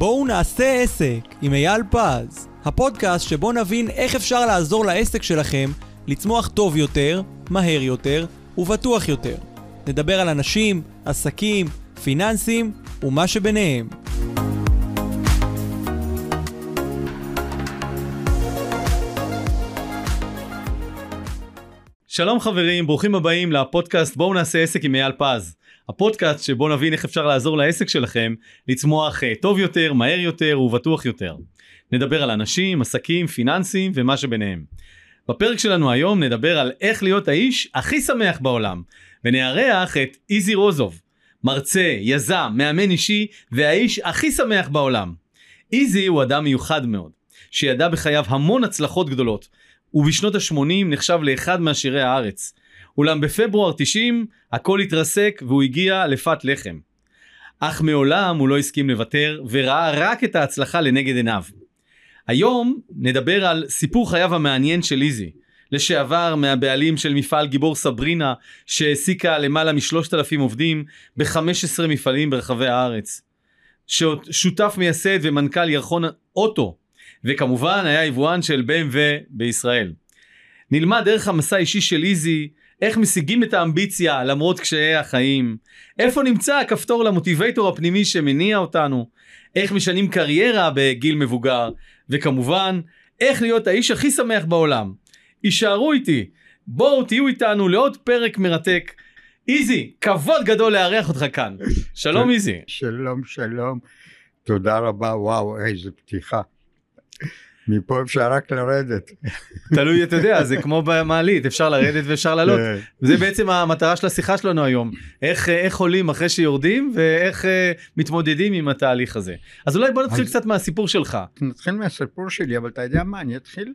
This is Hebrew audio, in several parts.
בואו נעשה עסק עם אייל פז, הפודקאסט שבו נבין איך אפשר לעזור לעסק שלכם לצמוח טוב יותר, מהר יותר ובטוח יותר. נדבר על אנשים, עסקים, פיננסים ומה שביניהם. שלום חברים, ברוכים הבאים לפודקאסט בואו נעשה עסק עם אייל פז. הפודקאסט שבו נבין איך אפשר לעזור לעסק שלכם לצמוח אה, טוב יותר, מהר יותר ובטוח יותר. נדבר על אנשים, עסקים, פיננסים ומה שביניהם. בפרק שלנו היום נדבר על איך להיות האיש הכי שמח בעולם, ונארח את איזי רוזוב, מרצה, יזם, מאמן אישי והאיש הכי שמח בעולם. איזי הוא אדם מיוחד מאוד, שידע בחייו המון הצלחות גדולות, ובשנות ה-80 נחשב לאחד מעשירי הארץ. אולם בפברואר 90 הכל התרסק והוא הגיע לפת לחם. אך מעולם הוא לא הסכים לוותר וראה רק את ההצלחה לנגד עיניו. היום נדבר על סיפור חייו המעניין של איזי, לשעבר מהבעלים של מפעל גיבור סברינה שהעסיקה למעלה משלושת אלפים עובדים ב-15 מפעלים ברחבי הארץ. שותף מייסד ומנכ"ל ירחון אוטו וכמובן היה יבואן של BMW בישראל. נלמד דרך המסע האישי של איזי איך משיגים את האמביציה למרות קשיי החיים, איפה נמצא הכפתור למוטיבייטור הפנימי שמניע אותנו, איך משנים קריירה בגיל מבוגר, וכמובן, איך להיות האיש הכי שמח בעולם. יישארו איתי, בואו תהיו איתנו לעוד פרק מרתק. איזי, כבוד גדול לארח אותך כאן. שלום איזי. שלום, שלום. תודה רבה, וואו, איזה פתיחה. מפה אפשר רק לרדת. תלוי, אתה יודע, זה כמו במעלית, אפשר לרדת ואפשר לעלות. כן. זה בעצם המטרה של השיחה שלנו היום. איך, איך עולים אחרי שיורדים ואיך אה, מתמודדים עם התהליך הזה. אז אולי בוא נתחיל אז- קצת מהסיפור שלך. נתחיל מהסיפור שלי, אבל אתה יודע מה, אני אתחיל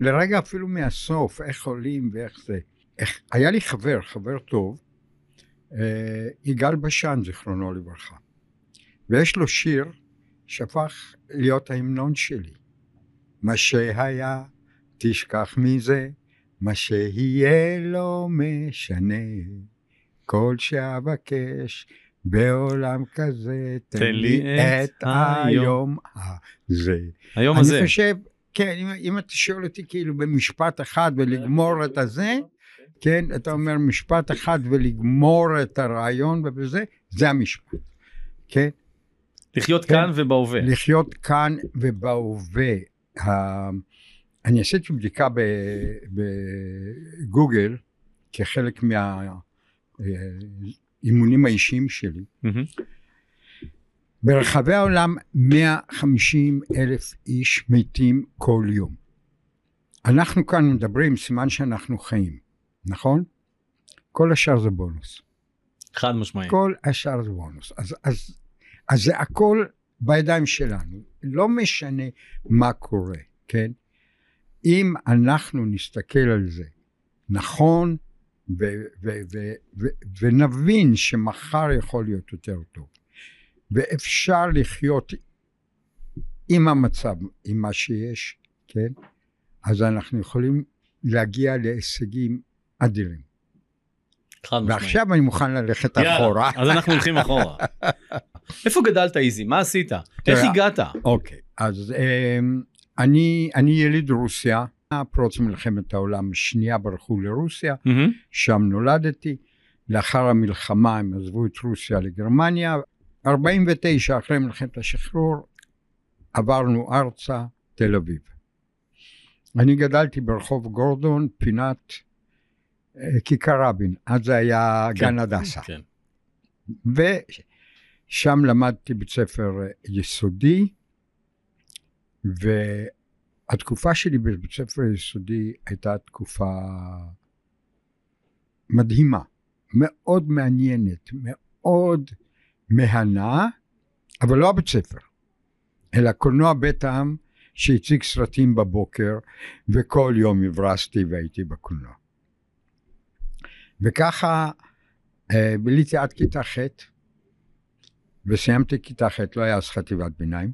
לרגע אפילו מהסוף, איך עולים ואיך זה. איך, היה לי חבר, חבר טוב, אה, יגאל בשן, זיכרונו לברכה. ויש לו שיר שהפך להיות ההמנון שלי. מה שהיה, תשכח מזה, מה שיהיה לא משנה. כל שאבקש בעולם כזה, תן לי את היום הזה. היום הזה. אני חושב, כן, אם, אם אתה שואל אותי כאילו במשפט אחד ולגמור את הזה, כן, אתה אומר משפט אחד ולגמור את הרעיון ובזה, זה המשפט, כן? לחיות כן. כאן ובהווה. לחיות כאן ובהווה. אני עשיתי בדיקה בגוגל כחלק מהאימונים האישיים שלי. ברחבי העולם 150 אלף איש מתים כל יום. אנחנו כאן מדברים, סימן שאנחנו חיים, נכון? כל השאר זה בונוס. חד משמעי. כל השאר זה בונוס. אז, אז, אז זה הכל בידיים שלנו. לא משנה מה קורה, כן? אם אנחנו נסתכל על זה נכון ו- ו- ו- ו- ונבין שמחר יכול להיות יותר טוב ואפשר לחיות עם המצב, עם מה שיש, כן? אז אנחנו יכולים להגיע להישגים אדירים. ועכשיו אני מוכן ללכת אחורה. יאללה, אז אנחנו הולכים אחורה. איפה גדלת איזי? מה עשית? איך הגעת? אוקיי, אז אמ, אני, אני יליד רוסיה, פרוץ מלחמת העולם השנייה ברחו לרוסיה. שם נולדתי, לאחר המלחמה הם עזבו את רוסיה לגרמניה, 49 אחרי מלחמת השחרור עברנו ארצה, תל אביב. אני גדלתי ברחוב גורדון, פינת אה, כיכר רבין, אז זה היה כן. גן הדסה. כן. ושם למדתי בית ספר יסודי, והתקופה שלי בבית ספר יסודי הייתה תקופה מדהימה, מאוד מעניינת, מאוד מהנה, אבל לא הבית ספר, אלא קולנוע בית העם שהציג סרטים בבוקר, וכל יום הברסתי והייתי בקולנוע. וככה אה, ביליתי עד כיתה ח', וסיימתי כיתה ח', לא היה אז חטיבת ביניים,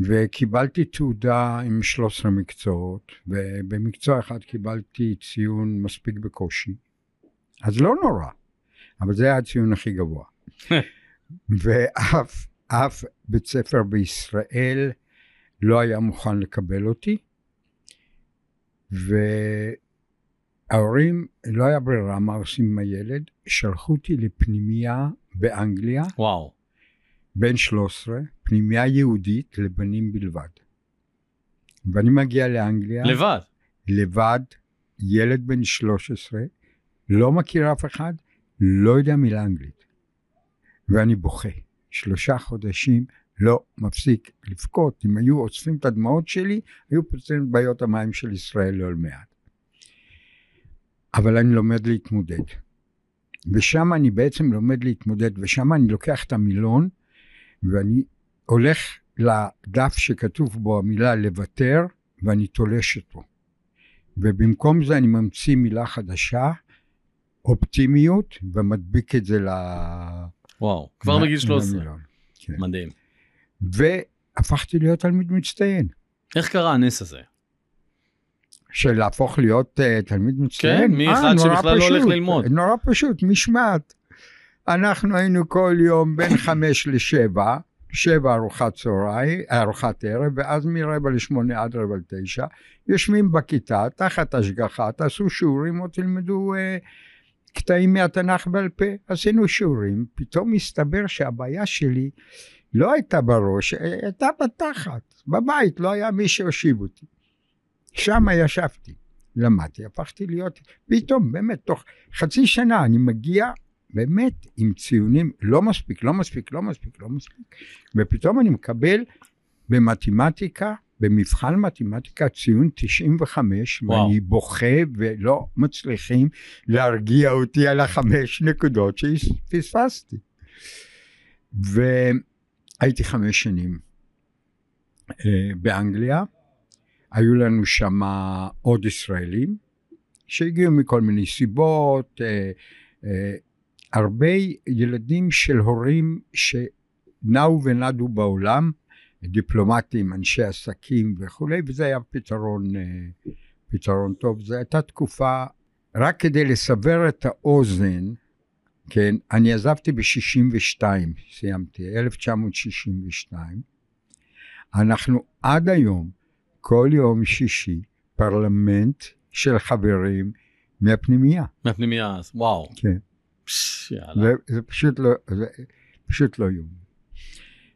וקיבלתי תעודה עם 13 מקצועות, ובמקצוע אחד קיבלתי ציון מספיק בקושי, אז לא נורא, אבל זה היה הציון הכי גבוה. ואף אף בית ספר בישראל לא היה מוכן לקבל אותי, וההורים, לא היה ברירה מה עושים עם הילד, שלחו אותי לפנימייה באנגליה, וואו. בן 13, פנימייה יהודית לבנים בלבד. ואני מגיע לאנגליה, לבד. לבד, ילד בן 13, לא מכיר אף אחד, לא יודע מילה אנגלית. ואני בוכה. שלושה חודשים לא מפסיק לבכות. אם היו אוספים את הדמעות שלי, היו פותרים את בעיות המים של ישראל מעט. אבל אני לומד להתמודד. ושם אני בעצם לומד להתמודד, ושם אני לוקח את המילון, ואני הולך לדף שכתוב בו המילה לוותר, ואני תולש אותו. ובמקום זה אני ממציא מילה חדשה, אופטימיות, ומדביק את זה ל... וואו. כבר מגיל 13. למילון. כן. מדהים. והפכתי להיות תלמיד מצטיין. איך קרה הנס הזה? של להפוך להיות uh, תלמיד מצטיין? כן, מאחד אה, שבכלל לא הולך פשוט, ללמוד. נורא פשוט, משמעת. אנחנו היינו כל יום בין חמש לשבע, שבע ארוחת צהריים, ארוחת ערב, ואז מרבע לשמונה עד רבע לתשע, יושבים בכיתה, תחת השגחה, תעשו שיעורים או תלמדו uh, קטעים מהתנ"ך בעל פה. עשינו שיעורים, פתאום הסתבר שהבעיה שלי לא הייתה בראש, הייתה בתחת, בבית, לא היה מי שהושיב אותי. שם ישבתי, למדתי, הפכתי להיות, פתאום, באמת, תוך חצי שנה אני מגיע באמת עם ציונים לא מספיק, לא מספיק, לא מספיק, לא מספיק, ופתאום אני מקבל במתמטיקה, במבחן מתמטיקה ציון 95, וואו. ואני בוכה ולא מצליחים להרגיע אותי על החמש נקודות שפספסתי. והייתי חמש שנים אה, באנגליה, היו לנו שם עוד ישראלים שהגיעו מכל מיני סיבות, אה, אה, הרבה ילדים של הורים שנעו ונדו בעולם, דיפלומטים, אנשי עסקים וכולי, וזה היה פתרון, אה, פתרון טוב. זו הייתה תקופה, רק כדי לסבר את האוזן, כן, אני עזבתי ב-62, סיימתי, 1962. אנחנו עד היום, כל יום שישי, פרלמנט של חברים מהפנימייה. מהפנימייה, אז וואו. כן. פש, יאללה. זה, זה פשוט לא, זה פשוט לא יום.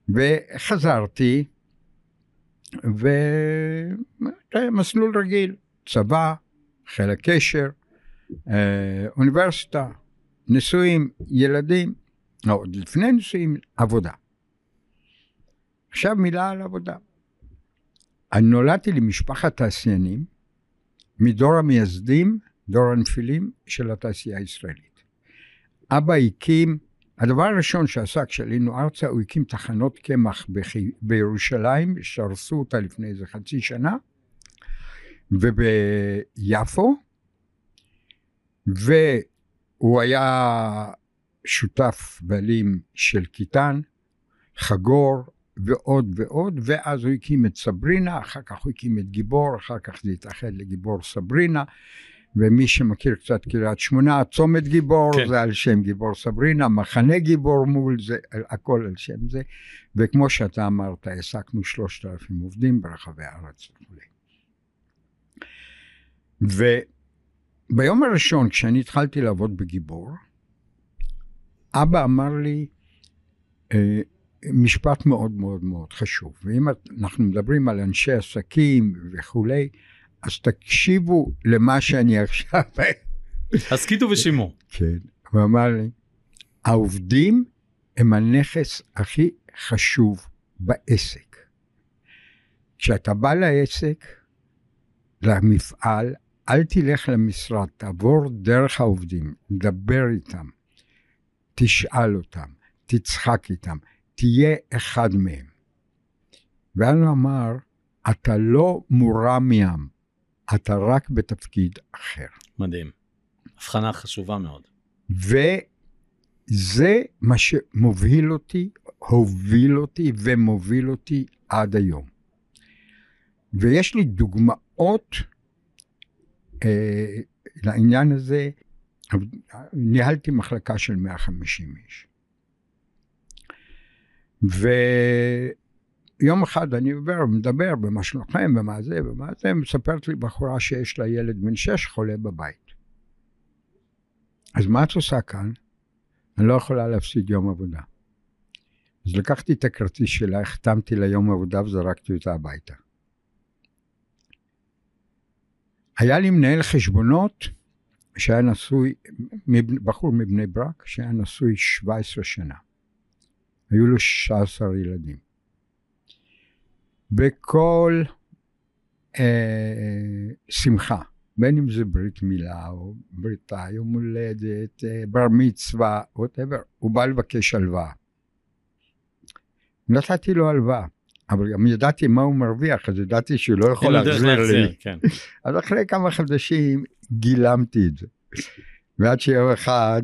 וחזרתי, ומסלול רגיל, צבא, חיל הקשר, אה, אוניברסיטה, נישואים, ילדים, עוד לפני נישואים, עבודה. עכשיו מילה על עבודה. אני נולדתי למשפחת תעשיינים, מדור המייסדים, דור הנפילים של התעשייה הישראלית. אבא הקים, הדבר הראשון שעשה כשעלינו ארצה, הוא הקים תחנות קמח בירושלים, שהרסו אותה לפני איזה חצי שנה, וביפו, והוא היה שותף בעלים של קיטן, חגור ועוד ועוד, ואז הוא הקים את סברינה, אחר כך הוא הקים את גיבור, אחר כך זה התאחד לגיבור סברינה, ומי שמכיר קצת קריית שמונה, צומת גיבור, כן. זה על שם גיבור סברינה, מחנה גיבור מול זה, הכל על שם זה, וכמו שאתה אמרת, העסקנו שלושת אלפים עובדים ברחבי הארץ וכולי. וביום הראשון, כשאני התחלתי לעבוד בגיבור, אבא אמר לי, אה, משפט מאוד מאוד מאוד חשוב, ואם אנחנו מדברים על אנשי עסקים וכולי, אז תקשיבו למה שאני עכשיו... הסכיתו ושימו. כן. הוא אמר לי, העובדים הם הנכס הכי חשוב בעסק. כשאתה בא לעסק, למפעל, אל תלך למשרד, תעבור דרך העובדים, דבר איתם, תשאל אותם, תצחק איתם, תהיה אחד מהם. ואז הוא אמר, אתה לא מורם ים, אתה רק בתפקיד אחר. מדהים. הבחנה חשובה מאוד. וזה מה שמוביל אותי, הוביל אותי ומוביל אותי עד היום. ויש לי דוגמאות אה, לעניין הזה. ניהלתי מחלקה של 150 איש. ויום אחד אני עובר, מדבר במה שלכם, ומה זה, ומה זה, מספרת לי בחורה שיש לה ילד בן שש חולה בבית. אז מה את עושה כאן? אני לא יכולה להפסיד יום עבודה. אז לקחתי את הכרטיס שלה, החתמתי ליום עבודה וזרקתי אותה הביתה. היה לי מנהל חשבונות שהיה נשוי, בחור מבני ברק, שהיה נשוי 17 שנה. היו לו 16 ילדים. בכל אה, שמחה, בין אם זה ברית מילה או בריתה, יום הולדת, אה, בר מצווה, ווטאבר, הוא בא לבקש הלוואה. נתתי לו הלוואה, אבל גם ידעתי מה הוא מרוויח, אז ידעתי שהוא לא יכול להחזיר לי. כן. אז אחרי כמה חודשים גילמתי את זה. ועד שיום אחד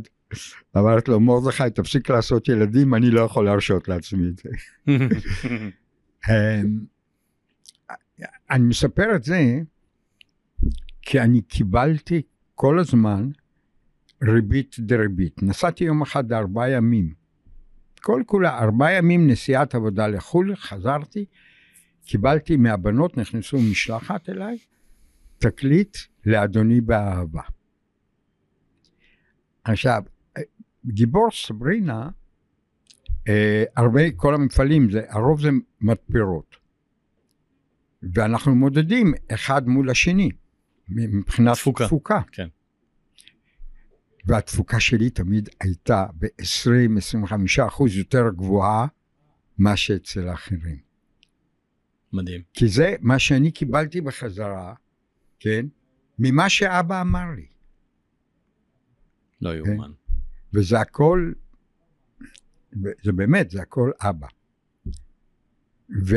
אמרתי לו, מרדכי, תפסיק לעשות ילדים, אני לא יכול להרשות לעצמי את זה. אמ, אני מספר את זה כי אני קיבלתי כל הזמן ריבית דריבית. נסעתי יום אחד ארבעה ימים. כל כולה ארבעה ימים נסיעת עבודה לחו"ל, חזרתי, קיבלתי מהבנות, נכנסו משלחת אליי, תקליט לאדוני באהבה. עכשיו, גיבור סברינה, אה, הרבה, כל המפעלים, זה, הרוב זה מתפרות. ואנחנו מודדים אחד מול השני, מבחינת תפוקה. תפוקה. כן. והתפוקה שלי תמיד הייתה ב-20-25 אחוז יותר גבוהה מה שאצל האחרים. מדהים. כי זה מה שאני קיבלתי בחזרה, כן, ממה שאבא אמר לי. לא יאומן. וזה הכל, זה באמת, זה הכל אבא. ו...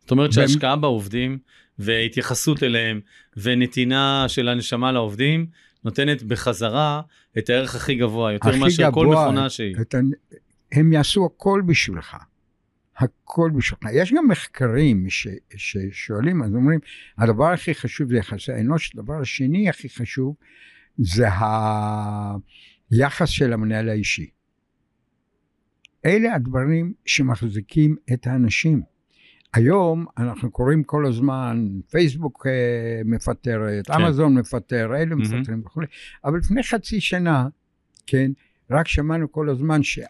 זאת אומרת שהשקעה בעובדים והתייחסות אליהם ונתינה של הנשמה לעובדים נותנת בחזרה את הערך הכי גבוה, יותר הכי מאשר כל מכונה שהיא. את. הם יעשו הכל בשבילך. הכל בשבילך. יש גם מחקרים ש... ששואלים, אז אומרים, הדבר הכי חשוב זה יחסי האנוש, הדבר השני הכי חשוב זה היחס של המנהל האישי. אלה הדברים שמחזיקים את האנשים. היום אנחנו קוראים כל הזמן, פייסבוק אה, מפטרת, כן. אמזון מפטר, אלה מהמם. מפטרים וכולי, אבל לפני חצי שנה, כן, רק שמענו כל הזמן ש...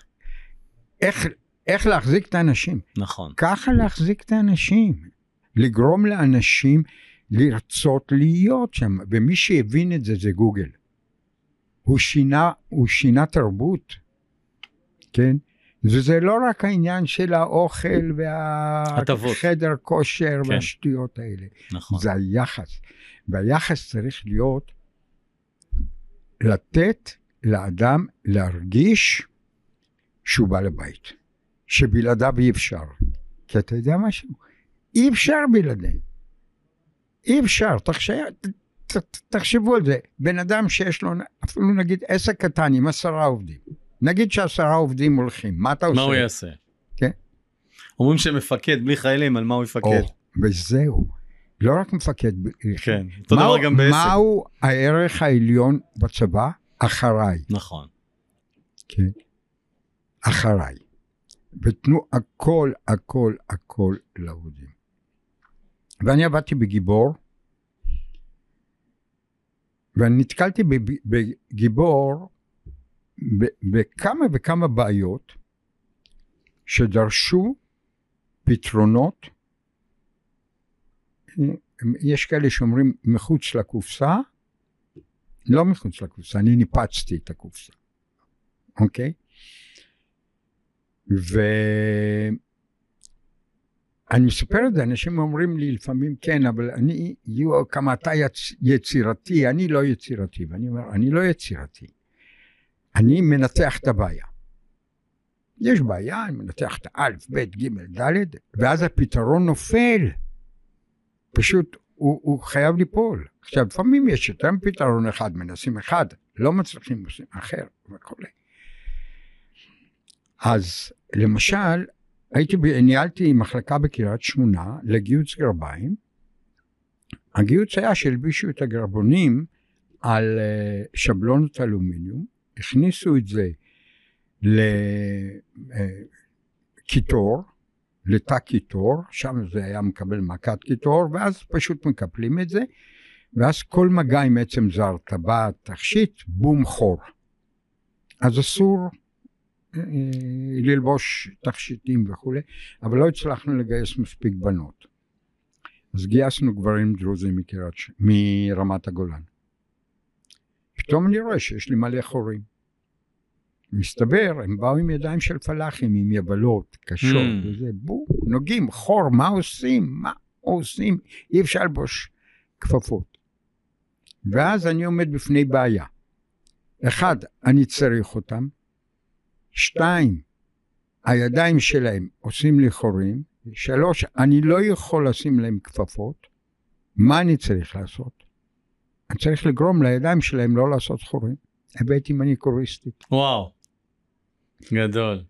איך, איך להחזיק את האנשים. נכון. ככה להחזיק את האנשים. לגרום לאנשים לרצות להיות שם, ומי שהבין את זה זה גוגל. הוא שינה, הוא שינה תרבות, כן? וזה לא רק העניין של האוכל. והחדר כושר כן. והשטויות האלה, נכון. זה היחס. והיחס צריך להיות לתת לאדם להרגיש שהוא בא לבית, שבלעדיו אי אפשר. כי אתה יודע משהו? אי אפשר בלעדיהם. אי אפשר, תחשב, ת, ת, תחשבו על זה, בן אדם שיש לו אפילו נגיד עסק קטן עם עשרה עובדים, נגיד שעשרה עובדים הולכים, מה אתה עושה? מה הוא יעשה? כן. אומרים שמפקד בלי חיילים, על מה הוא יפקד? או, וזהו, לא רק מפקד, כן. אותו דבר גם בעסק. מהו הערך העליון בצבא? אחריי, נכון. כן? אחריי. ותנו הכל, הכל, הכל לעובדים. ואני עבדתי בגיבור, ואני נתקלתי בגיבור בכמה וכמה בעיות שדרשו פתרונות. יש כאלה שאומרים מחוץ לקופסה, לא מחוץ לקופסה, אני ניפצתי את הקופסה, אוקיי? ואני מספר את זה, אנשים אומרים לי לפעמים כן, אבל אני, יו, כמה אתה יצ... יצירתי, אני לא יצירתי, ואני אומר, אני לא יצירתי, אני מנתח את הבעיה. יש בעיה, אני מנתח את האלף, בית, גימל, דלת, ואז הפתרון נופל. פשוט הוא, הוא חייב ליפול. עכשיו, לפעמים יש יותר מפתרון אחד, מנסים אחד, לא מצליחים, עושים אחר וכולי. אז למשל, הייתי, ניהלתי מחלקה בקריית שמונה לגיוץ גרביים. הגיוץ היה שהלבישו את הגרבונים על אה, שבלונות אלומיניום, הכניסו את זה לקיטור, לתא קיטור, שם זה היה מקבל מכת קיטור, ואז פשוט מקפלים את זה, ואז כל מגע עם עצם זר, טבעת, תכשיט, בום חור. אז אסור אה, ללבוש תכשיטים וכולי, אבל לא הצלחנו לגייס מספיק בנות. אז גייסנו גברים דרוזים ש- מרמת הגולן. פתאום אני רואה שיש לי מלא חורים. מסתבר, הם באו עם ידיים של פלאחים, עם יבלות קשות, Mm. וזה, בום, נוגעים, חור, מה עושים? מה עושים? אי אפשר לבוש כפפות. ואז אני עומד בפני בעיה. אחד, אני צריך אותם. שתיים, הידיים שלהם עושים לי חורים. שלוש, אני לא יכול לשים להם כפפות. מה אני צריך לעשות? אני צריך לגרום לידיים שלהם לא לעשות חורים. הבאתי מניקוריסטית. וואו. גדול.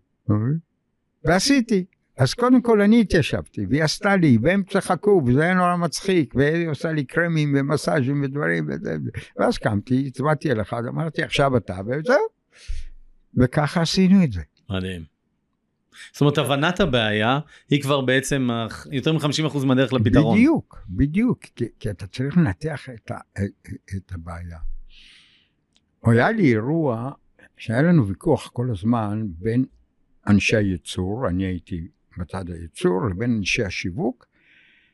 ועשיתי. אז קודם כל אני התיישבתי, והיא עשתה לי, והם צחקו, וזה היה נורא מצחיק, והיא עושה לי קרמים ומסאז'ים ודברים, וזה, ואז קמתי, הצבעתי על אחד, אמרתי עכשיו אתה, וזהו. וככה עשינו את זה. מדהים. זאת אומרת, הבנת הבעיה היא כבר בעצם יותר מ-50% מהדרך לפתרון. בדיוק, בדיוק, כי, כי אתה צריך לנתח את, ה, את הבעיה. היה לי אירוע שהיה לנו ויכוח כל הזמן בין אנשי הייצור, אני הייתי בצד הייצור, לבין אנשי השיווק,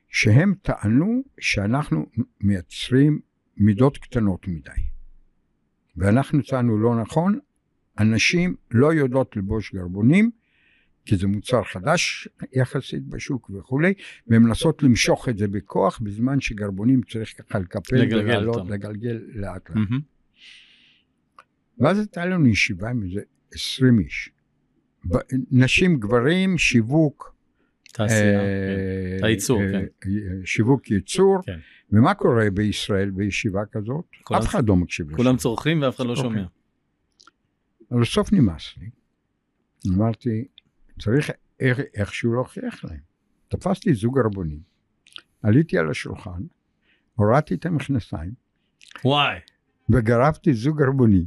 שהם טענו שאנחנו מייצרים מידות קטנות מדי. ואנחנו טענו לא נכון, הנשים לא יודעות ללבוש גרבונים, כי זה מוצר חדש יחסית בשוק וכולי, והן מנסות למשוך את זה בכוח, בזמן שגרבונים צריך ככה לקפל ולעלות, אותם. לגלגל לאט לאט. ואז הייתה לנו ישיבה עם איזה 20 איש. נשים, גברים, שיווק. תעשייה. אה, כן. הייצור, אה, כן. שיווק ייצור. כן. ומה קורה בישראל בישיבה כזאת? אף אחד לא מקשיב לזה. כולם צורכים ואף אחד לא. שומע. אבל בסוף נמאס לי. אמרתי, צריך איך, איכשהו להוכיח להם. תפסתי זוג ערבונים, עליתי על השולחן, הורדתי את המכנסיים, וואי. וגרבתי זוג ערבונים,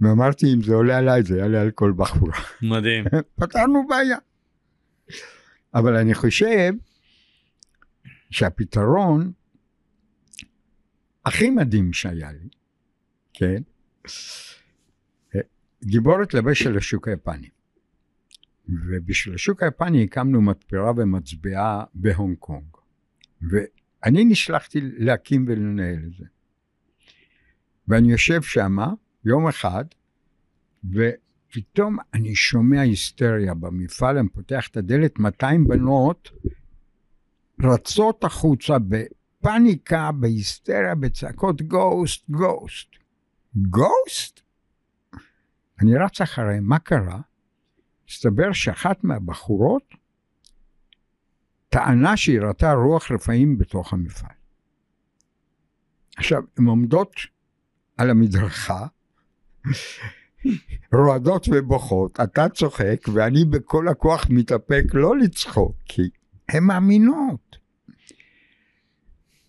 ואמרתי, אם זה עולה עליי, זה יעלה על כל בחורה. מדהים. פתרנו בעיה. אבל אני חושב שהפתרון הכי מדהים שהיה לי, כן, גיבורת לבש של השוק היפני. ובשביל השוק היפני הקמנו מתפרה ומצבעה בהונג קונג. ואני נשלחתי להקים ולנהל את זה. ואני יושב שמה יום אחד, ופתאום אני שומע היסטריה במפעל, אני פותח את הדלת, 200 בנות רצות החוצה בפאניקה, בהיסטריה, בצעקות גוסט, גוסט. גוסט? אני רץ אחריהם, מה קרה? הסתבר שאחת מהבחורות טענה שהיא ראתה רוח רפאים בתוך המפעל. עכשיו, הן עומדות על המדרכה, רועדות ובוכות, אתה צוחק ואני בכל הכוח מתאפק לא לצחוק, כי הן מאמינות.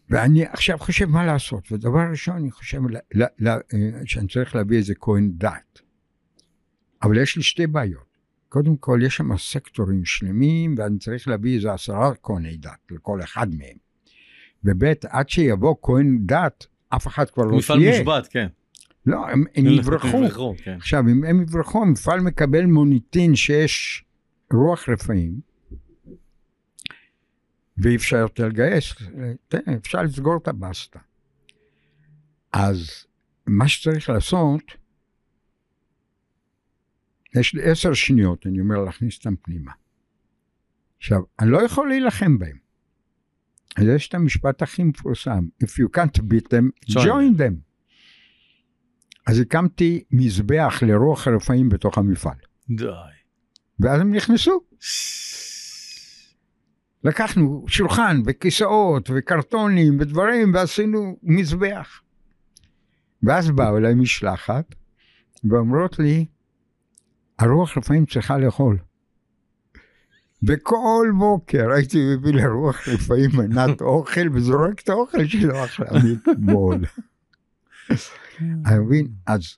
ואני עכשיו חושב מה לעשות, ודבר ראשון אני חושב לה, לה, לה, שאני צריך להביא איזה כהן דת. אבל יש לי שתי בעיות. קודם כל, יש שם סקטורים שלמים, ואני צריך להביא איזה עשרה כהני דת לכל אחד מהם. וב' עד שיבוא כהן דת, אף אחד כבר לא מפעל תהיה. מושבת, כן. לא, הם, הם יברחו. כן. עכשיו, אם הם יברחו, המפעל מקבל מוניטין שיש רוח רפאים, ואי אפשר יותר לגייס, אפשר לסגור את הבסטה. אז מה שצריך לעשות, יש לי עשר שניות, אני אומר להכניס אותם פנימה. עכשיו, אני לא יכול להילחם בהם. אז יש את המשפט הכי מפורסם, If you can't beat them, Join join them. אז הקמתי מזבח לרוח הרפאים בתוך המפעל, די. ואז הם נכנסו. לקחנו שולחן וכיסאות וקרטונים ודברים ועשינו מזבח. ואז באו אליי משלחת ואומרות לי, הרוח רפאים צריכה לאכול. וכל בוקר הייתי מביא לרוח רפאים מנת אוכל וזורק את האוכל שלו אחלה מטבול. אני מבין? אז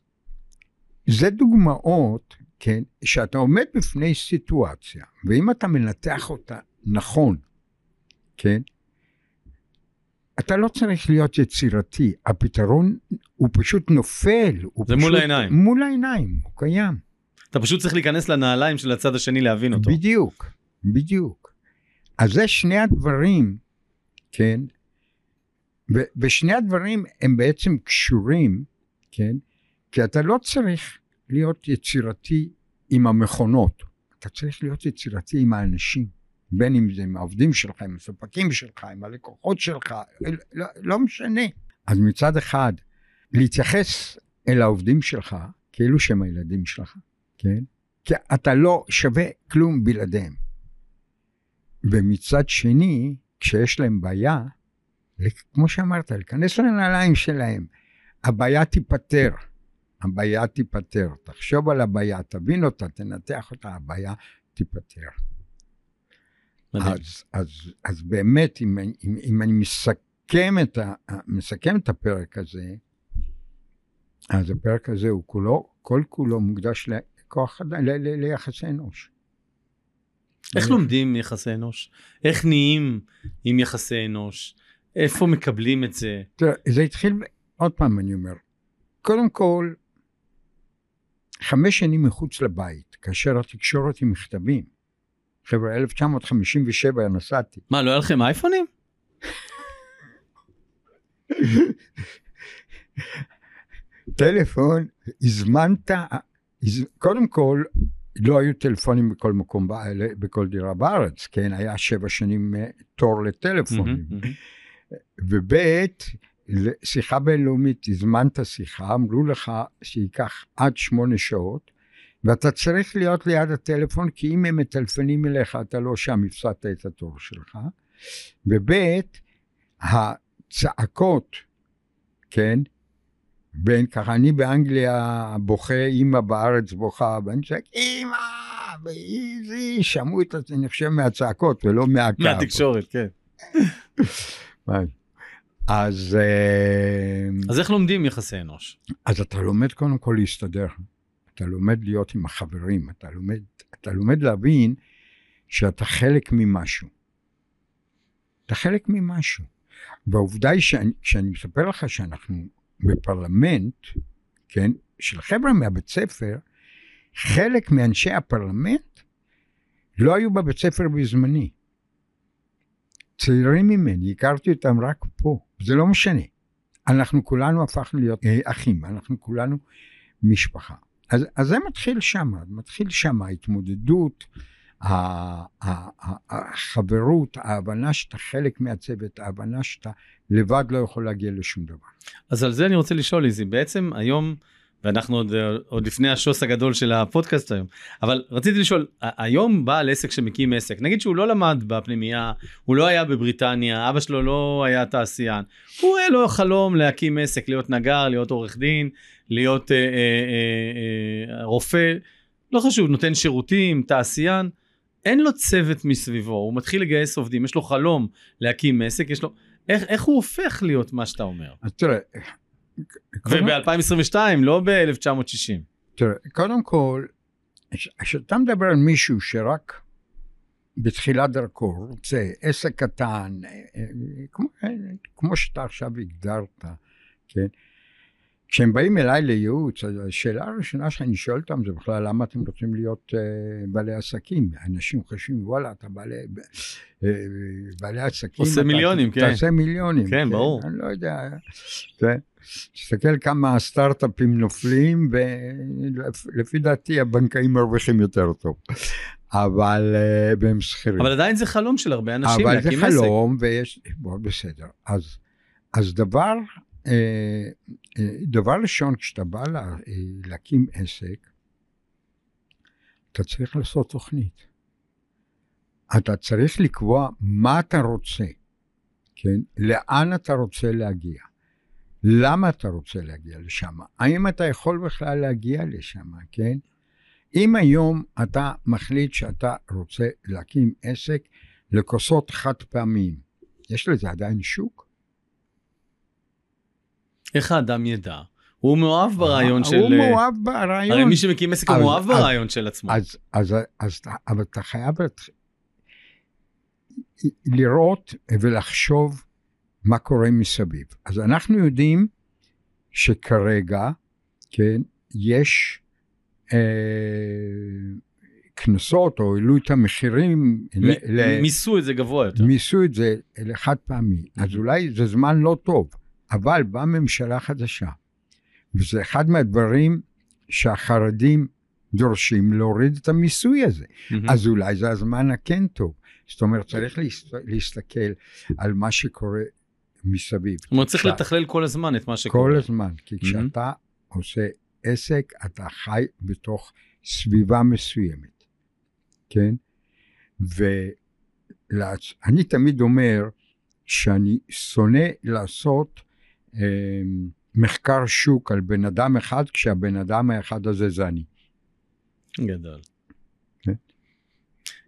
זה דוגמאות, כן, שאתה עומד בפני סיטואציה, ואם אתה מנתח אותה נכון, כן, אתה לא צריך להיות יצירתי, הפתרון הוא פשוט נופל. הוא זה פשוט, מול העיניים. מול העיניים, הוא קיים. אתה פשוט צריך להיכנס לנעליים של הצד השני להבין אותו. בדיוק, בדיוק. אז זה שני הדברים, כן, ו- ושני הדברים הם בעצם קשורים, כן, כי אתה לא צריך להיות יצירתי עם המכונות, אתה צריך להיות יצירתי עם האנשים, בין אם זה עם העובדים שלך, עם הספקים שלך, עם הלקוחות שלך, לא, לא משנה. אז מצד אחד, להתייחס אל העובדים שלך כאילו שהם הילדים שלך, כן? כי אתה לא שווה כלום בלעדיהם. ומצד שני, כשיש להם בעיה, כמו שאמרת, להיכנס לנעליים שלהם, הבעיה תיפתר. הבעיה תיפתר. תחשוב על הבעיה, תבין אותה, תנתח אותה, הבעיה תיפתר. אז, אז, אז באמת, אם, אם, אם אני מסכם את, ה, מסכם את הפרק הזה, אז הפרק הזה הוא כולו, כל כולו מוקדש לכוח ל- ל- ליחסי אנוש. איך לומדים יחסי אנוש? איך נהיים עם יחסי אנוש? איפה מקבלים את זה? תראה, זה התחיל, עוד פעם אני אומר, קודם כל, חמש שנים מחוץ לבית, כאשר התקשורת היא מכתבים. חבר'ה, 1957 נסעתי. מה, לא היה לכם אייפונים? טלפון, הזמנת, הז- קודם כל, לא היו טלפונים בכל מקום, בכל דירה בארץ, כן? היה שבע שנים אה, תור לטלפונים. מהמם, מהמם. וב' שיחה בינלאומית, הזמנת שיחה, אמרו לך שייקח עד שמונה שעות, ואתה צריך להיות ליד הטלפון, כי אם הם מטלפנים אליך, אתה לא שם, הפסדת את התור שלך. וב' הצעקות, כן, בין ככה, אני באנגליה בוכה, אימא בארץ בוכה, ואני צועק, אימא, ואיזי, שמעו את זה, אני חושב, מהצעקות ולא מהקו. מהתקשורת, כן. אז, אה, אז איך לומדים יחסי אנוש? אז אתה לומד קודם כל להסתדר. אתה לומד להיות עם החברים, אתה לומד, אתה לומד להבין שאתה חלק ממשהו. אתה חלק ממשהו. והעובדה היא שכשאני מספר לך שאנחנו בפרלמנט, כן, של חבר'ה מהבית ספר, חלק מאנשי הפרלמנט לא היו בבית ספר בזמני. צעירים ממני, הכרתי אותם רק פה, זה לא משנה. אנחנו כולנו הפכנו להיות אה, אחים, אנחנו כולנו משפחה. אז, אז זה מתחיל שם, מתחיל שם ההתמודדות, החברות, ההבנה שאתה חלק מהצוות, ההבנה שאתה לבד לא יכול להגיע לשום דבר. אז על זה אני רוצה לשאול איזי, בעצם היום, ואנחנו עוד, עוד לפני השוס הגדול של הפודקאסט היום, אבל רציתי לשאול, היום בעל עסק שמקים עסק, נגיד שהוא לא למד בפנימייה, הוא לא היה בבריטניה, אבא שלו לא היה תעשיין, הוא היה לו חלום להקים עסק, להיות נגר, להיות עורך דין, להיות אה, אה, אה, אה, רופא, לא חשוב, נותן שירותים, תעשיין, אין לו צוות מסביבו, הוא מתחיל לגייס עובדים, יש לו חלום להקים עסק, יש לו... איך, איך הוא הופך להיות מה שאתה אומר? אז תראה, קודם- וב-2022, לא ב-1960. תראה, קודם כל, כשאתה מדבר על מישהו שרק בתחילת דרכו רוצה עסק קטן, אה, אה, כמו, אה, כמו שאתה עכשיו הגדרת, כן? כשהם באים אליי לייעוץ, אז השאלה הראשונה שאני שואל אותם זה בכלל למה אתם רוצים להיות uh, בעלי עסקים? אנשים חושבים וואלה אתה בעלי, uh, בעלי עסקים, עושה אתה, מיליונים, כן. תעשה מיליונים, כן, ברור. אני לא יודע, כן. תסתכל כמה סטארט-אפים נופלים ולפי דעתי הבנקאים מרוויחים יותר טוב, אבל uh, והם שכירים. אבל עדיין זה חלום של הרבה אנשים אבל זה להקים עסק. חלום ויש, בוא בסדר, אז, אז דבר, אה, אה, דבר ראשון כשאתה בא לה, אה, להקים עסק, אתה צריך לעשות תוכנית. אתה צריך לקבוע מה אתה רוצה, כן? לאן אתה רוצה להגיע. למה אתה רוצה להגיע לשם? האם אתה יכול בכלל להגיע לשם, כן? אם היום אתה מחליט שאתה רוצה להקים עסק לכוסות חד פעמיים, יש לזה עדיין שוק? איך האדם ידע? הוא מאוהב ברעיון של... הוא מאוהב ברעיון. הרי מי שמקים עסק הוא מאוהב אז- ברעיון של עצמו. אז, אז, אז, אבל אתה חייב לראות ולחשוב מה קורה מסביב. אז אנחנו יודעים שכרגע, כן, יש אה, קנסות או העלו את המחירים, ל- מיסו את זה גבוה יותר. מיסו את זה לחד פעמי. אז אולי זה זמן לא טוב, אבל באה ממשלה חדשה, וזה אחד מהדברים שהחרדים דורשים להוריד את המיסוי הזה. מהמם. אז אולי זה הזמן הכן טוב. זאת אומרת, צריך להסת- להסתכל על מה שקורה מסביב. זאת אומרת, צריך לתכלל כל הזמן את מה שקורה. כל הזמן, כי כשאתה עושה עסק, אתה חי בתוך סביבה מסוימת, כן? ואני תמיד אומר שאני שונא לעשות מחקר שוק על בן אדם אחד, כשהבן אדם האחד הזה זה אני. גדול. כן.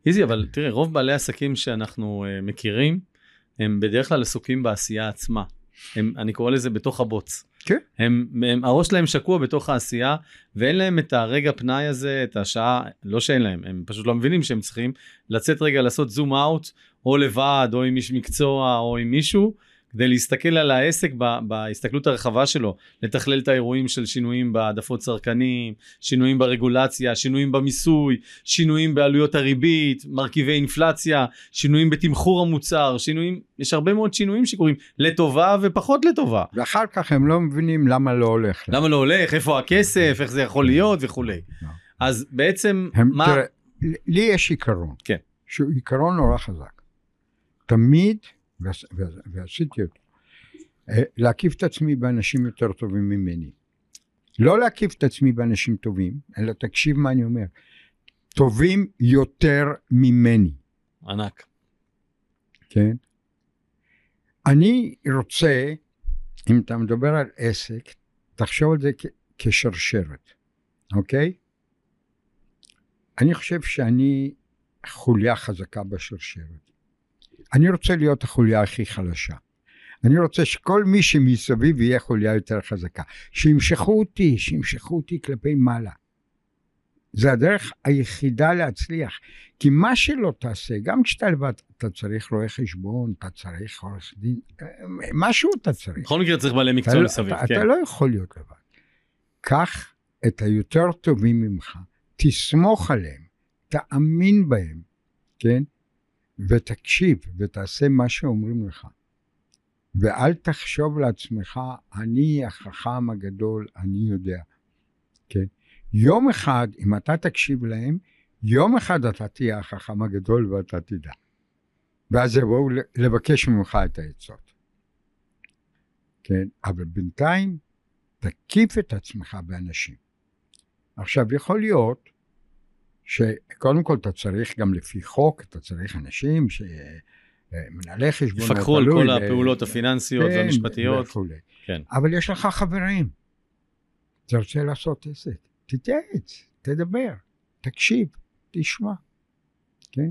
איזי, אבל תראה, רוב בעלי העסקים שאנחנו uh, מכירים, הם בדרך כלל עסוקים בעשייה עצמה. הם, אני קורא לזה בתוך הבוץ. כן. הם, הם, הראש שלהם שקוע בתוך העשייה, ואין להם את הרגע פנאי הזה, את השעה, לא שאין להם, הם פשוט לא מבינים שהם צריכים לצאת רגע לעשות זום אאוט, או לבד, או עם איש מקצוע, או עם מישהו, כדי להסתכל על העסק ב- בהסתכלות הרחבה שלו, לתכלל את האירועים של שינויים בהעדפות צרכנים, שינויים ברגולציה, שינויים במיסוי, שינויים בעלויות הריבית, מרכיבי אינפלציה, שינויים בתמחור המוצר, שינויים, יש הרבה מאוד שינויים שקורים לטובה ופחות לטובה. ואחר כך הם לא מבינים למה לא הולך. להם. למה לא הולך, איפה הכסף, איך זה יכול להיות וכולי. לא. אז בעצם, הם, מה... תראה, לי יש עיקרון, כן. שהוא עיקרון נורא חזק. תמיד, ועש, ועש, ועשיתי אותו, אה, להקיף את עצמי באנשים יותר טובים ממני. לא להקיף את עצמי באנשים טובים, אלא תקשיב מה אני אומר. טובים יותר ממני, ענק. כן? אני רוצה, אם אתה מדבר על עסק, תחשוב על זה כ- כשרשרת, אוקיי? אני חושב שאני חוליה חזקה בשרשרת. אני רוצה להיות החוליה הכי חלשה. אני רוצה שכל מי שמסביב יהיה חוליה יותר חזקה. שימשכו אותי, שימשכו אותי כלפי מעלה. זה הדרך היחידה להצליח. כי מה שלא תעשה, גם כשאתה לבד, אתה צריך רואה חשבון, אתה צריך עורך דין, משהו אתה צריך. בכל מקרה צריך בעלי מקצוע לא- מסביב, כן. אתה לא יכול להיות לבד. קח את היותר טובים ממך, תסמוך עליהם, תאמין בהם, כן? ותקשיב ותעשה מה שאומרים לך. ואל תחשוב לעצמך, אני החכם הגדול, אני יודע. כן? יום אחד, אם אתה תקשיב להם, יום אחד אתה תהיה החכם הגדול ואתה תדע. ואז יבואו לבקש ממך את העצות. כן? אבל בינתיים, תקיף את עצמך באנשים. עכשיו, יכול להיות שקודם כל אתה צריך גם לפי חוק, אתה צריך אנשים ש... מנהלי חשבון, יפקחו על כל הפעולות הפיננסיות כן, והמשפטיות. וכולי. כן. אבל יש לך חברים. אתה רוצה לעשות עסק, תתייעץ, תדבר, תקשיב, תשמע, כן?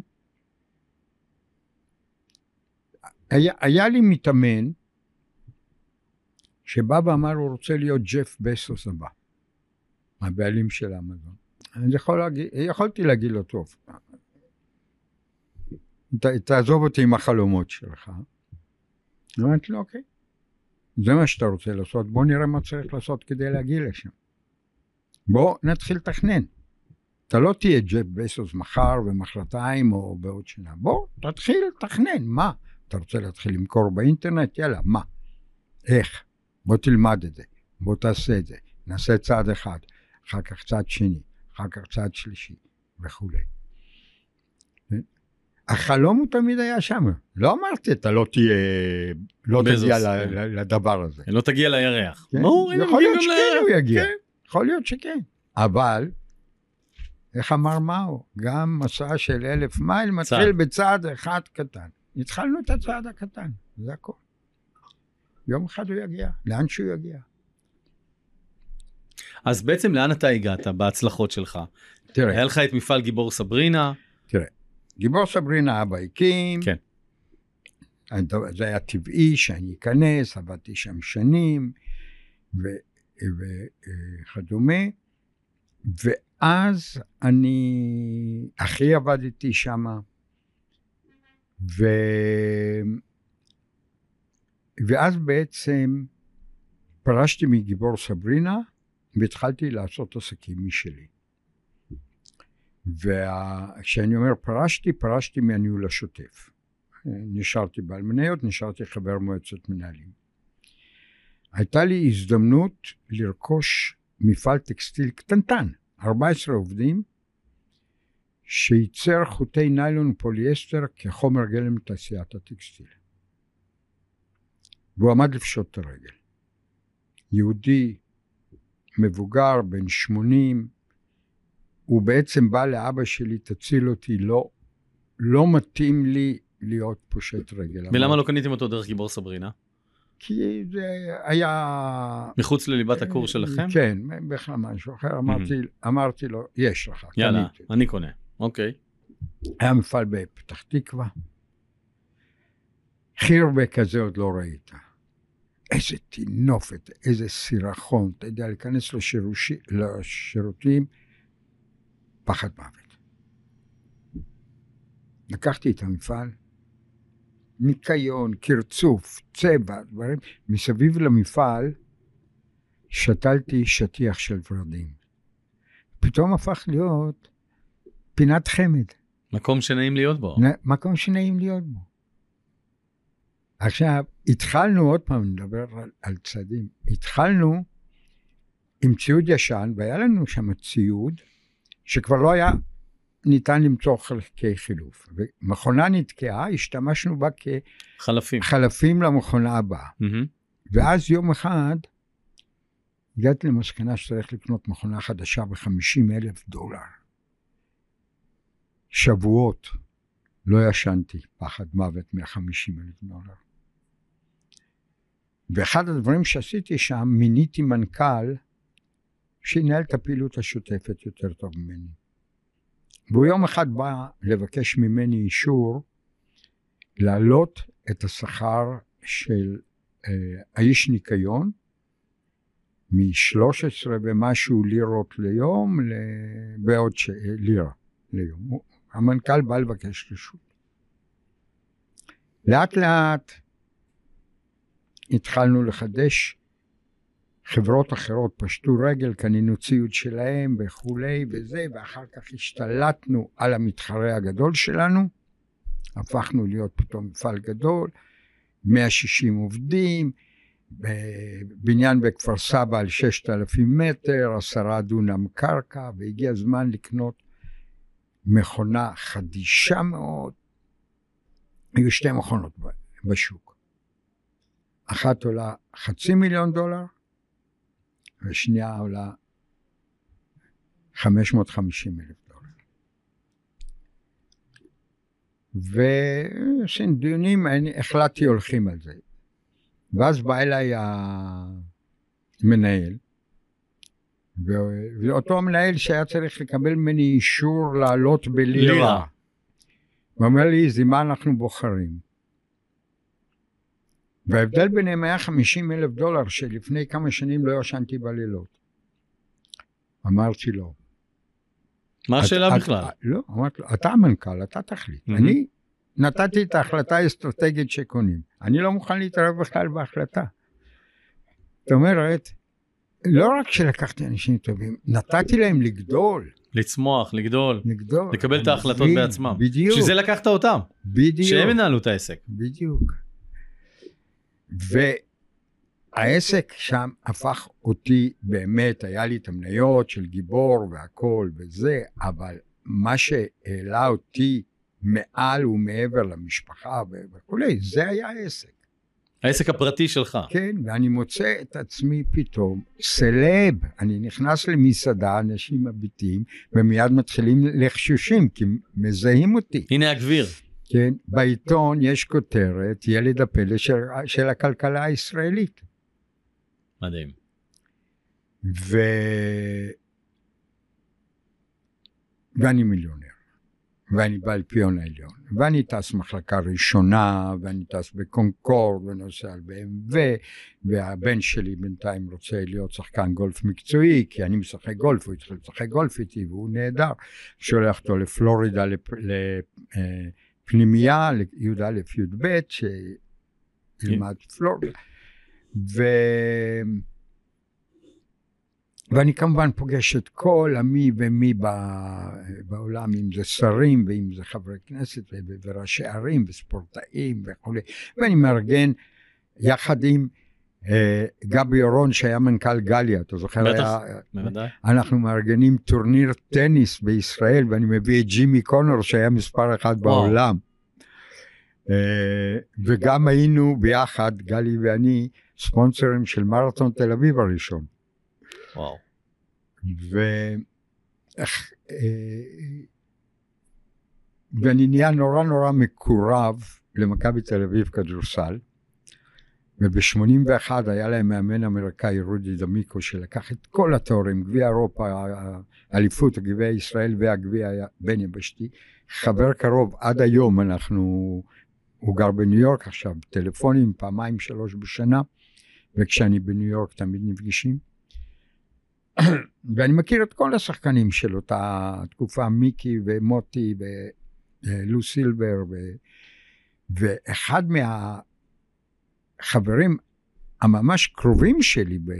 היה, היה לי מתאמן שבא ואמר הוא רוצה להיות ג'ף בסוס הבא, הבעלים של אמזון. אני יכול להגיד, יכולתי להגיד לו טוב, ת, תעזוב אותי עם החלומות שלך. אמרתי לו אוקיי, זה מה שאתה רוצה לעשות, בוא נראה מה צריך לעשות כדי להגיע לשם. בוא נתחיל לתכנן. אתה לא תהיה ג'ף בסוס מחר ומחרתיים או בעוד שנה. בוא, תתחיל לתכנן, מה? אתה רוצה להתחיל למכור באינטרנט? יאללה, מה? איך? בוא תלמד את זה, בוא תעשה את זה. נעשה צעד אחד, אחר כך צעד שני, אחר כך צעד שלישי, וכולי. החלום הוא תמיד היה שם. לא אמרתי, אתה לא תהיה, לא בזוס, תגיע כן. לדבר הזה. לא תגיע לירח. כן? ברור, יכול להיות שכן הוא לירח. יגיע. כן. יכול להיות שכן. אבל, איך אמר מאו? גם מסע של אלף מייל מתחיל צעד. בצעד אחד קטן. התחלנו את הצעד הקטן, זה הכל. יום אחד הוא יגיע, לאן שהוא יגיע. אז בעצם לאן אתה הגעת בהצלחות שלך? תראה, היה לך את מפעל גיבור סברינה, גיבור סברינה אבא הקים. כן. זה היה טבעי שאני אכנס, עבדתי שם שנים, וכדומה. ואז אני, אחי עבד איתי שמה, ו... ואז בעצם פרשתי מגיבור סברינה והתחלתי לעשות עסקים משלי. וכשאני אומר פרשתי, פרשתי מהניהול השוטף. נשארתי בעל מניות, נשארתי חבר מועצת מנהלים. הייתה לי הזדמנות לרכוש מפעל טקסטיל קטנטן, 14 עובדים, שייצר חוטי ניילון ופוליאסטר כחומר גלם לתעשיית הטקסטיל. והוא עמד לפשוט את הרגל. יהודי מבוגר, בן 80, הוא בעצם בא לאבא שלי, תציל אותי, לא, לא מתאים לי להיות פושט רגל. ולמה לא קניתם אותו דרך גיבור סברינה? כי זה היה... מחוץ לליבת הקורס שלכם? כן, בכלל משהו אחר. אמרתי, אמרתי לו, יש לך, יאללה, אני קונה. אוקיי. היה מפעל בפתח תקווה. חירבה כזה עוד לא ראית. איזה טינופת, איזה סירחון, אתה יודע, להיכנס לשירוש... לשירותים, פחד מוות. לקחתי את המפעל, ניקיון, קרצוף, צבע, דברים, מסביב למפעל שתלתי שטיח של ורדים. פתאום הפך להיות פינת חמד. מקום שנעים להיות בו. מקום שנעים להיות בו. עכשיו, התחלנו, עוד פעם נדבר על, על צעדים, התחלנו עם ציוד ישן, והיה לנו שם ציוד שכבר לא היה ניתן למצוא חלקי חילוף. ומכונה נתקעה, השתמשנו בה כחלפים חלפים למכונה הבאה. Mm-hmm. ואז יום אחד הגעתי למסקנה שצריך לקנות מכונה חדשה ב-50 אלף דולר. שבועות לא ישנתי, פחד מוות מ-50 אלף דולר. ואחד הדברים שעשיתי שם, מיניתי מנכ"ל שינהל את הפעילות השוטפת יותר טוב ממני. והוא יום אחד בא לבקש ממני אישור להעלות את השכר של אה, האיש ניקיון מ-13 ומשהו לירות ליום בעוד ש... לירה ליום. המנכ"ל בא לבקש רשות. לאט לאט התחלנו לחדש, חברות אחרות פשטו רגל, קנינו ציוד שלהם וכולי וזה, ואחר כך השתלטנו על המתחרה הגדול שלנו, הפכנו להיות פתאום מפעל גדול, 160 עובדים, בניין בכפר סבא על 6,000 מטר, עשרה דונם קרקע, והגיע הזמן לקנות מכונה חדישה מאוד. היו שתי מכונות בשוק. אחת עולה חצי מיליון דולר, והשנייה עולה 550 אלף דולר. ועשינו דיונים, אני החלטתי הולכים על זה. ואז בא אליי המנהל, ואותו המנהל שהיה צריך לקבל ממני אישור לעלות בלירה. הוא אומר לי, זה מה אנחנו בוחרים. וההבדל ביניהם היה 50 אלף דולר שלפני כמה שנים לא ישנתי בלילות. אמרתי לו. מה השאלה בכלל? לא, אמרתי לו, אתה המנכ"ל, אתה תחליט. אני נתתי את ההחלטה האסטרטגית שקונים. אני לא מוכן להתערב בכלל בהחלטה. זאת אומרת, לא רק שלקחתי אנשים טובים, נתתי להם לגדול. לצמוח, לגדול. לגדול. לקבל את ההחלטות בעצמם. בדיוק. שזה לקחת אותם. בדיוק. שהם ינהלו את העסק. בדיוק. והעסק שם הפך אותי באמת, היה לי את המניות של גיבור והכל וזה, אבל מה שהעלה אותי מעל ומעבר למשפחה וכולי, זה היה העסק. העסק הפרטי שלך. כן, ואני מוצא את עצמי פתאום סלב. אני נכנס למסעדה, אנשים מביטים, ומיד מתחילים לחשושים, כי מזהים אותי. הנה הגביר. כן, בעיתון יש כותרת, ילד הפלא של, של הכלכלה הישראלית. מדהים. ו... ואני מיליונר. ואני באלפיון העליון. ואני טס מחלקה ראשונה, ואני טס בקונקורד, ונוסע על ב-MV, והבן שלי בינתיים רוצה להיות שחקן גולף מקצועי, כי אני משחק גולף, הוא התחיל לשחק גולף איתי, והוא נהדר. שולח אותו לפלורידה לפנימייה, לי"א י"ב, שילמד פלורידה. ו... ואני כמובן פוגש את כל המי ומי בעולם, אם זה שרים ואם זה חברי כנסת וראשי ערים וספורטאים וכולי, ואני מארגן יחד עם גבי אורון שהיה מנכ"ל גליה, אתה זוכר? בטח, בוודאי. אנחנו מארגנים טורניר טניס בישראל ואני מביא את ג'ימי קונור שהיה מספר אחד בעולם. אה, וגם היינו ביחד, גלי ואני, ספונסרים של מרתון תל אביב הראשון. וואו. ו... אה, ואני נהיה נורא נורא מקורב למכבי תל אביב כדורסל וב-81 היה להם מאמן אמריקאי רודי דמיקו שלקח את כל התוארים, גביע אירופה, אליפות, גביע ישראל והגביע בין יבשתי, חבר קרוב עד היום אנחנו, הוא גר בניו יורק עכשיו, טלפונים פעמיים שלוש בשנה וכשאני בניו יורק תמיד נפגשים. ואני מכיר את כל השחקנים של אותה תקופה, מיקי ומוטי ולו סילבר, ו... ואחד מהחברים הממש קרובים שלי ב...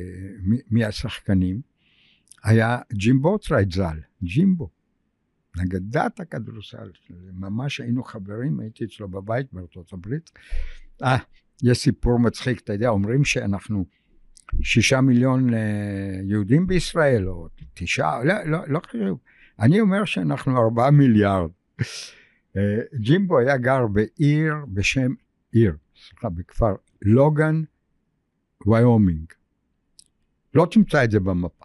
מהשחקנים היה ג'ים בוטרייט ז"ל, ג'ימבו, אגדת הכדורסל, ממש היינו חברים, הייתי אצלו בבית בארצות הברית. אה, יש סיפור מצחיק, אתה יודע, אומרים שאנחנו שישה מיליון אה, יהודים בישראל, או תשעה, לא, לא, לא חשוב. אני אומר שאנחנו ארבעה מיליארד. אה, ג'ימבו היה גר בעיר בשם, עיר, סליחה, בכפר לוגן, ויומינג. לא תמצא את זה במפה.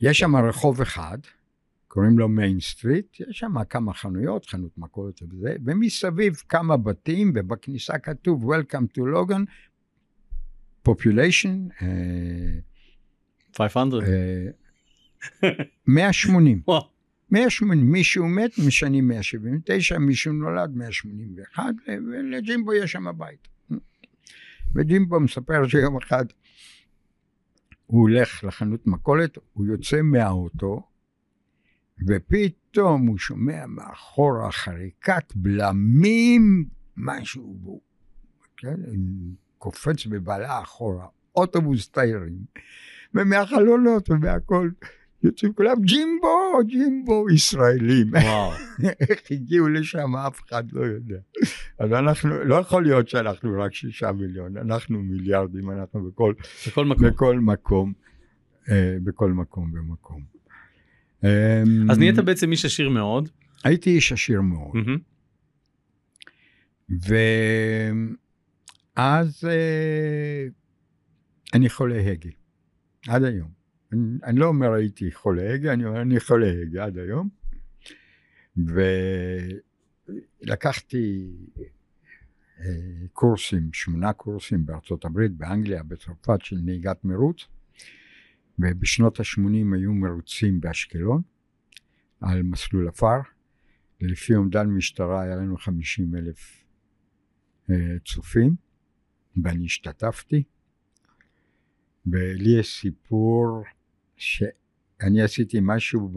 יש שם רחוב אחד, קוראים לו Main Street, יש שם כמה חנויות, חנות מכולת וזה, ומסביב כמה בתים, ובכניסה כתוב Welcome to Logan, population, 500. 180. 180, מישהו מת, משנים 179, מישהו נולד 181, ולג'ימבו יש שם בית. וג'ימבו מספר שיום אחד הוא הולך לחנות מכולת, הוא יוצא מהאוטו, ופתאום הוא שומע מאחורה חריקת בלמים, משהו, כן? קופץ בבעלה אחורה, אוטובוס תיירים, ומהחלונות ומהכל יוצאים כולם ג'ימבו, ג'ימבו, ישראלים. וואו. איך הגיעו לשם אף אחד לא יודע. אז אנחנו, לא יכול להיות שאנחנו רק שישה מיליון, אנחנו מיליארדים, אנחנו בכל, בכל מקום. בכל מקום, אה, בכל מקום ומקום. אז נהיית בעצם איש עשיר מאוד. הייתי איש עשיר מאוד. ואז אה, אני חולה הגה, עד היום. אני, אני לא אומר הייתי חולה הגה, אני אומר אני חולה הגה עד היום. ולקחתי אה, קורסים, שמונה קורסים בארצות הברית, באנגליה, בצרפת של נהיגת מרוץ. ובשנות ה-80 היו מרוצים באשקלון על מסלול עפר. לפי אומדן משטרה היה לנו 50 אלף אה, צופים, ואני השתתפתי. ולי יש סיפור שאני עשיתי משהו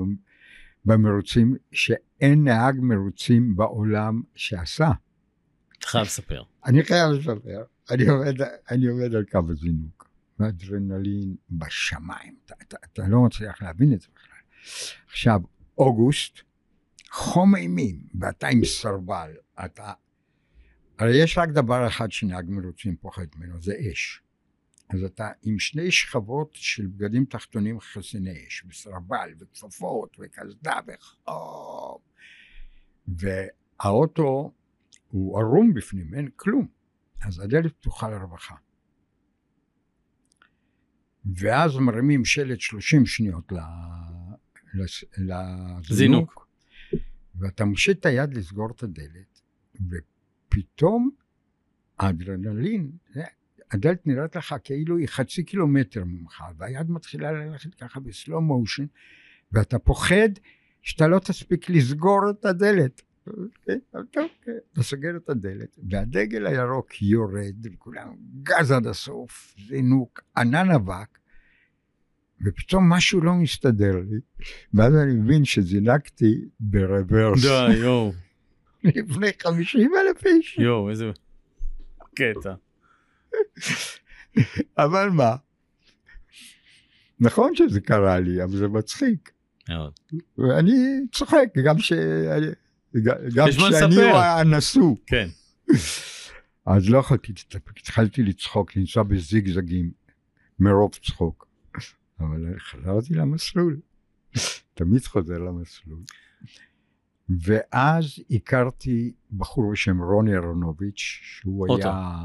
במרוצים שאין נהג מרוצים בעולם שעשה. אתה חייב לספר. אני חייב לספר, אני עובד, אני עובד על קו הזינוק, ואדרנלין בשמיים, אתה, אתה, אתה לא מצליח להבין את זה בכלל. עכשיו, אוגוסט, חום אימים, ואתה עם סרבל, אתה... הרי יש רק דבר אחד שנהג מרוצים פוחד ממנו, זה אש. אז אתה עם שני שכבות של בגדים תחתונים חסיני אש, וסרבל, וכפפות, וקסדה, וחום. והאוטו הוא ערום בפנים, אין כלום. אז הדלת פתוחה לרווחה. ואז מרימים שלט 30 שניות לזינוק, זינוק. ואתה מושיט את היד לסגור את הדלת, ופתאום האדרנלין, הדלת נראית לך כאילו היא חצי קילומטר ממך, והיד מתחילה ללכת ככה בסלואו מושן, ואתה פוחד שאתה לא תספיק לסגור את הדלת. אוקיי, אוקיי. אתה סוגר את הדלת, והדגל הירוק יורד, וכולם גז עד הסוף, זינוק, ענן אבק, ופתאום משהו לא מסתדר לי, ואז אני מבין שזינקתי ברוורס. די, יואו. לפני 50 אלף איש. יואו, איזה קטע. אבל מה? נכון שזה קרה לי, אבל זה מצחיק. מאוד. ואני צוחק, גם ש... גם כשאני הנשוא. כן. אז לא יכולתי להתאפק, התחלתי לצחוק, לנסוע בזיגזגים, מרוב צחוק. אבל חזרתי למסלול, תמיד חוזר למסלול. ואז הכרתי בחור בשם רוני אהרונוביץ', שהוא. היה,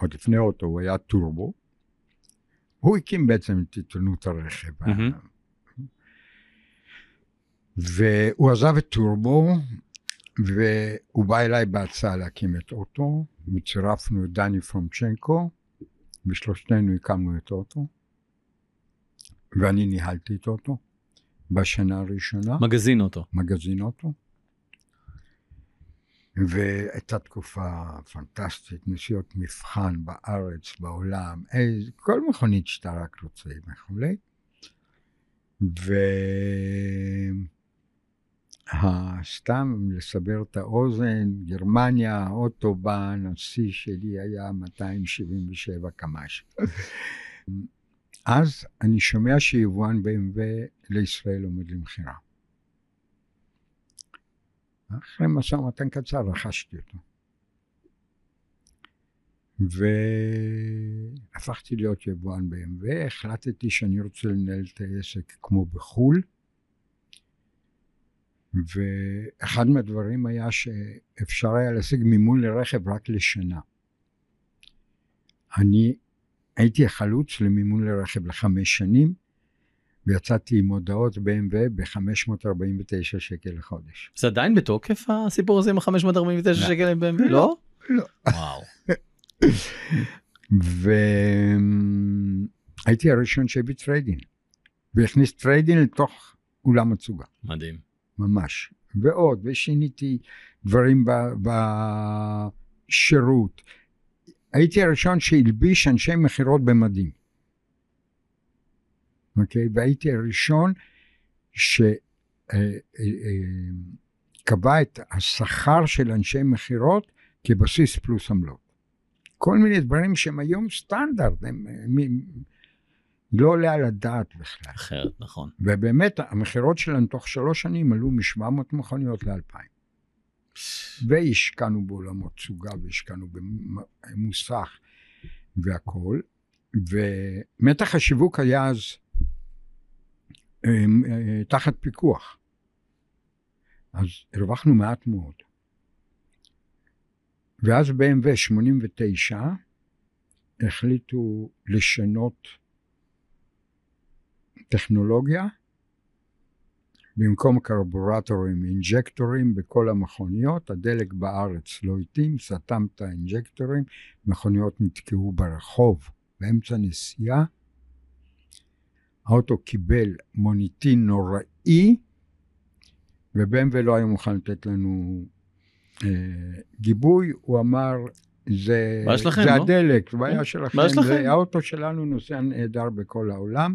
עוד, לפני אוטו, הוא היה טורבו. הוא הקים בעצם את עיתונות הרכב. והוא עזב את טורבו, והוא בא אליי בהצעה להקים את אוטו, וצירפנו את דני פרומצ'נקו, ושלושתנו הקמנו את אוטו, ואני ניהלתי את אוטו בשנה הראשונה, מגזין אותו. מגזין אוטו. והייתה תקופה פנטסטית, נסיעות מבחן בארץ, בעולם, איזה, כל מכונית שאתה רק רוצה וכולי. וסתם לסבר את האוזן, גרמניה, אוטובן, השיא שלי היה 277 קמ"ש. אז אני שומע שיבואן BMW לישראל עומד למכירה. אחרי משא ומתן קצר רכשתי אותו. והפכתי להיות יבואן BMW, החלטתי שאני רוצה לנהל את העסק כמו בחו"ל, ואחד מהדברים היה שאפשר היה להשיג מימון לרכב רק לשנה. אני הייתי החלוץ למימון לרכב לחמש שנים, ויצאתי עם מודעות BMW ב-549 שקל לחודש. זה עדיין בתוקף הסיפור הזה עם ה-549 לא. שקל עם BMW? לא. לא? לא. וואו. והייתי הראשון שהביא trade-in, והכניס trade-in לתוך אולם התצוגה, מדהים. ממש. ועוד, ושיניתי דברים בשירות. הייתי הראשון שהלביש אנשי מכירות במדים. אוקיי? והייתי הראשון שקבע את השכר של אנשי מכירות כבסיס פלוס עמלות. כל מיני דברים שהם היום סטנדרט, הם, הם, הם לא עולה על הדעת בכלל. אחרת, נכון. ובאמת המכירות שלנו תוך שלוש שנים עלו מ-700 מכוניות ל-2,000. והשקענו בעולמות סוגה והשקענו במוסך והכול, ומתח השיווק היה אז אה, אה, תחת פיקוח. אז הרווחנו מעט מאוד. ואז ב-MV 89 החליטו לשנות טכנולוגיה, במקום קרבורטורים, אינג'קטורים בכל המכוניות, הדלק בארץ לא התאים, סתם את האינג'קטורים, מכוניות נתקעו ברחוב באמצע נסיעה, האוטו קיבל מוניטין נוראי, ובמבה לא היה מוכן לתת לנו אה, גיבוי, הוא אמר, זה, שלכם, זה לא? הדלק, בעיה שלכם, בעיה שלכם. זה, האוטו שלנו נוסע נהדר בכל העולם.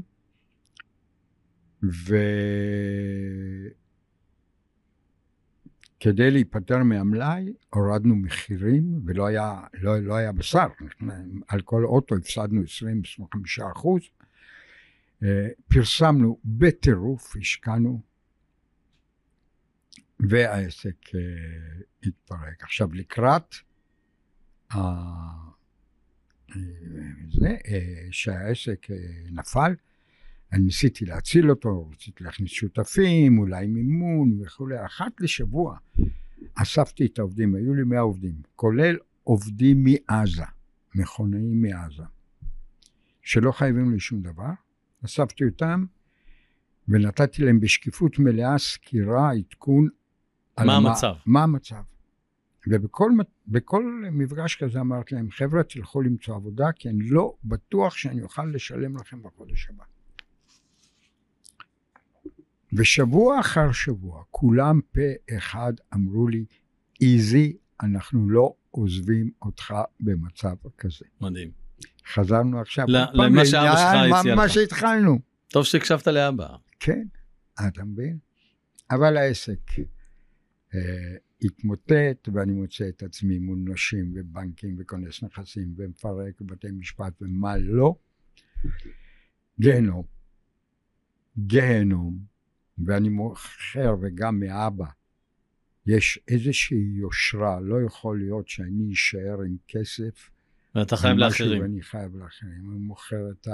וכדי להיפטר מהמלאי הורדנו מחירים ולא היה, לא, לא היה בשר, על כל אוטו הפסדנו 20-25 אחוז, פרסמנו בטירוף, השקענו והעסק אה, התפרק. עכשיו לקראת. אה, זה, אה, שהעסק אה, נפל, אני ניסיתי להציל אותו, רציתי להכניס שותפים, אולי מימון וכולי. אחת לשבוע אספתי את העובדים, היו לי 100 עובדים, כולל עובדים מעזה, מכונאים מעזה, שלא חייבים לי שום דבר. אספתי אותם ונתתי להם בשקיפות מלאה סקירה, עדכון. על מה המ- המצב? מה המצב. ובכל בכל מפגש כזה אמרתי להם, חבר'ה, תלכו למצוא עבודה, כי אני לא בטוח שאני אוכל לשלם לכם בחודש הבא. ושבוע אחר שבוע, כולם פה אחד אמרו לי, איזי, אנחנו לא עוזבים אותך במצב כזה. מדהים. חזרנו עכשיו, למה שאבא שלך הציע מה לך. שהתחלנו. טוב שהקשבת לאבא. כן, אתה מבין? אבל העסק אה, התמוטט, ואני מוצא את עצמי מול נשים ובנקים וכונס נכסים ומפרק בתי משפט ומה לא. גיהנום. גיהנום. ואני מוכר, וגם מאבא, יש איזושהי יושרה, לא יכול להיות שאני אשאר עם כסף. ואתה חייב לאחרים. ואני חייב לאחרים. אני מוכר את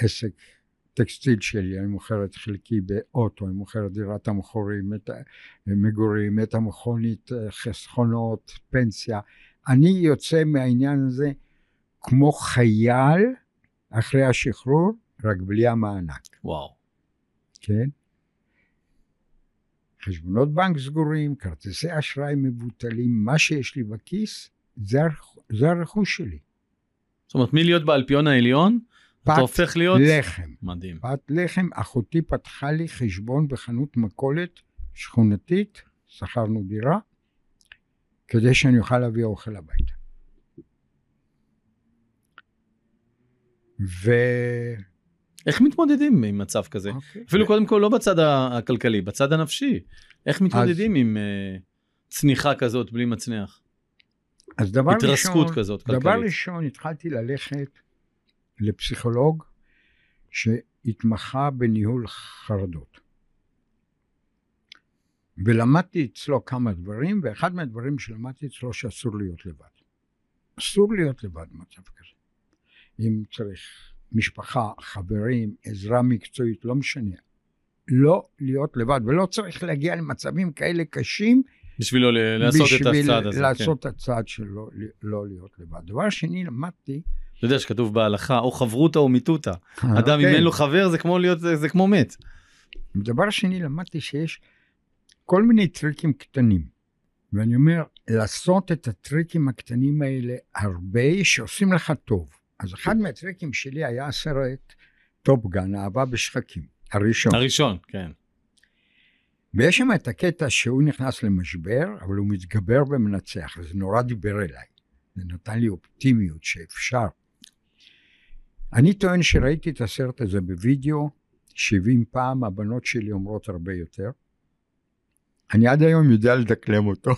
העסק טקסטיל שלי, אני מוכר את חלקי באוטו, אני מוכר את דירת המכורים, את המגורים, את המכונית, אה, חסכונות, פנסיה. אני יוצא מהעניין הזה כמו חייל אחרי השחרור, רק בלי המענק, וואו. כן? חשבונות בנק סגורים, כרטיסי אשראי מבוטלים, מה שיש לי בכיס, זה, זה הרכוש שלי. זאת אומרת, מלהיות באלפיון העליון, אתה פת הופך להיות... לחם. מדהים. פת לחם, אחותי פתחה לי חשבון בחנות מכולת שכונתית, שכרנו דירה, כדי שאני אוכל להביא אוכל הביתה. ו... איך מתמודדים עם מצב כזה? אוקיי. אפילו קודם כל לא בצד הכלכלי, בצד הנפשי. איך מתמודדים עם אה, צניחה כזאת בלי מצנח? אז דבר התרסקות ראשון, כזאת דבר כלכלית. ראשון התחלתי ללכת לפסיכולוג שהתמחה בניהול חרדות. ולמדתי אצלו כמה דברים, ואחד מהדברים שלמדתי אצלו שאסור להיות לבד. אסור להיות לבד במצב כזה. אם צריך משפחה, חברים, עזרה מקצועית, לא משנה. לא להיות לבד, ולא צריך להגיע למצבים כאלה קשים בשביל לא לעשות את בשביל הצעד הזה. כן. לעשות את הצעד של לא, לא להיות לבד. דבר שני, למדתי... אתה יודע שכתוב בהלכה, או חברותא או מיתותא. אדם אם אוקיי. אין לו חבר זה כמו להיות, זה כמו מת. דבר שני, למדתי שיש כל מיני טריקים קטנים. ואני אומר, לעשות את הטריקים הקטנים האלה הרבה, שעושים לך טוב. אז אחד מהטריקים שלי היה הסרט טופגן, אהבה בשחקים, הראשון. הראשון, כן. ויש שם את הקטע שהוא נכנס למשבר, אבל הוא מתגבר ומנצח, וזה נורא דיבר אליי. זה נתן לי אופטימיות שאפשר. אני טוען שראיתי את הסרט הזה בווידאו 70 פעם, הבנות שלי אומרות הרבה יותר. אני עד היום יודע לדקלם אותו.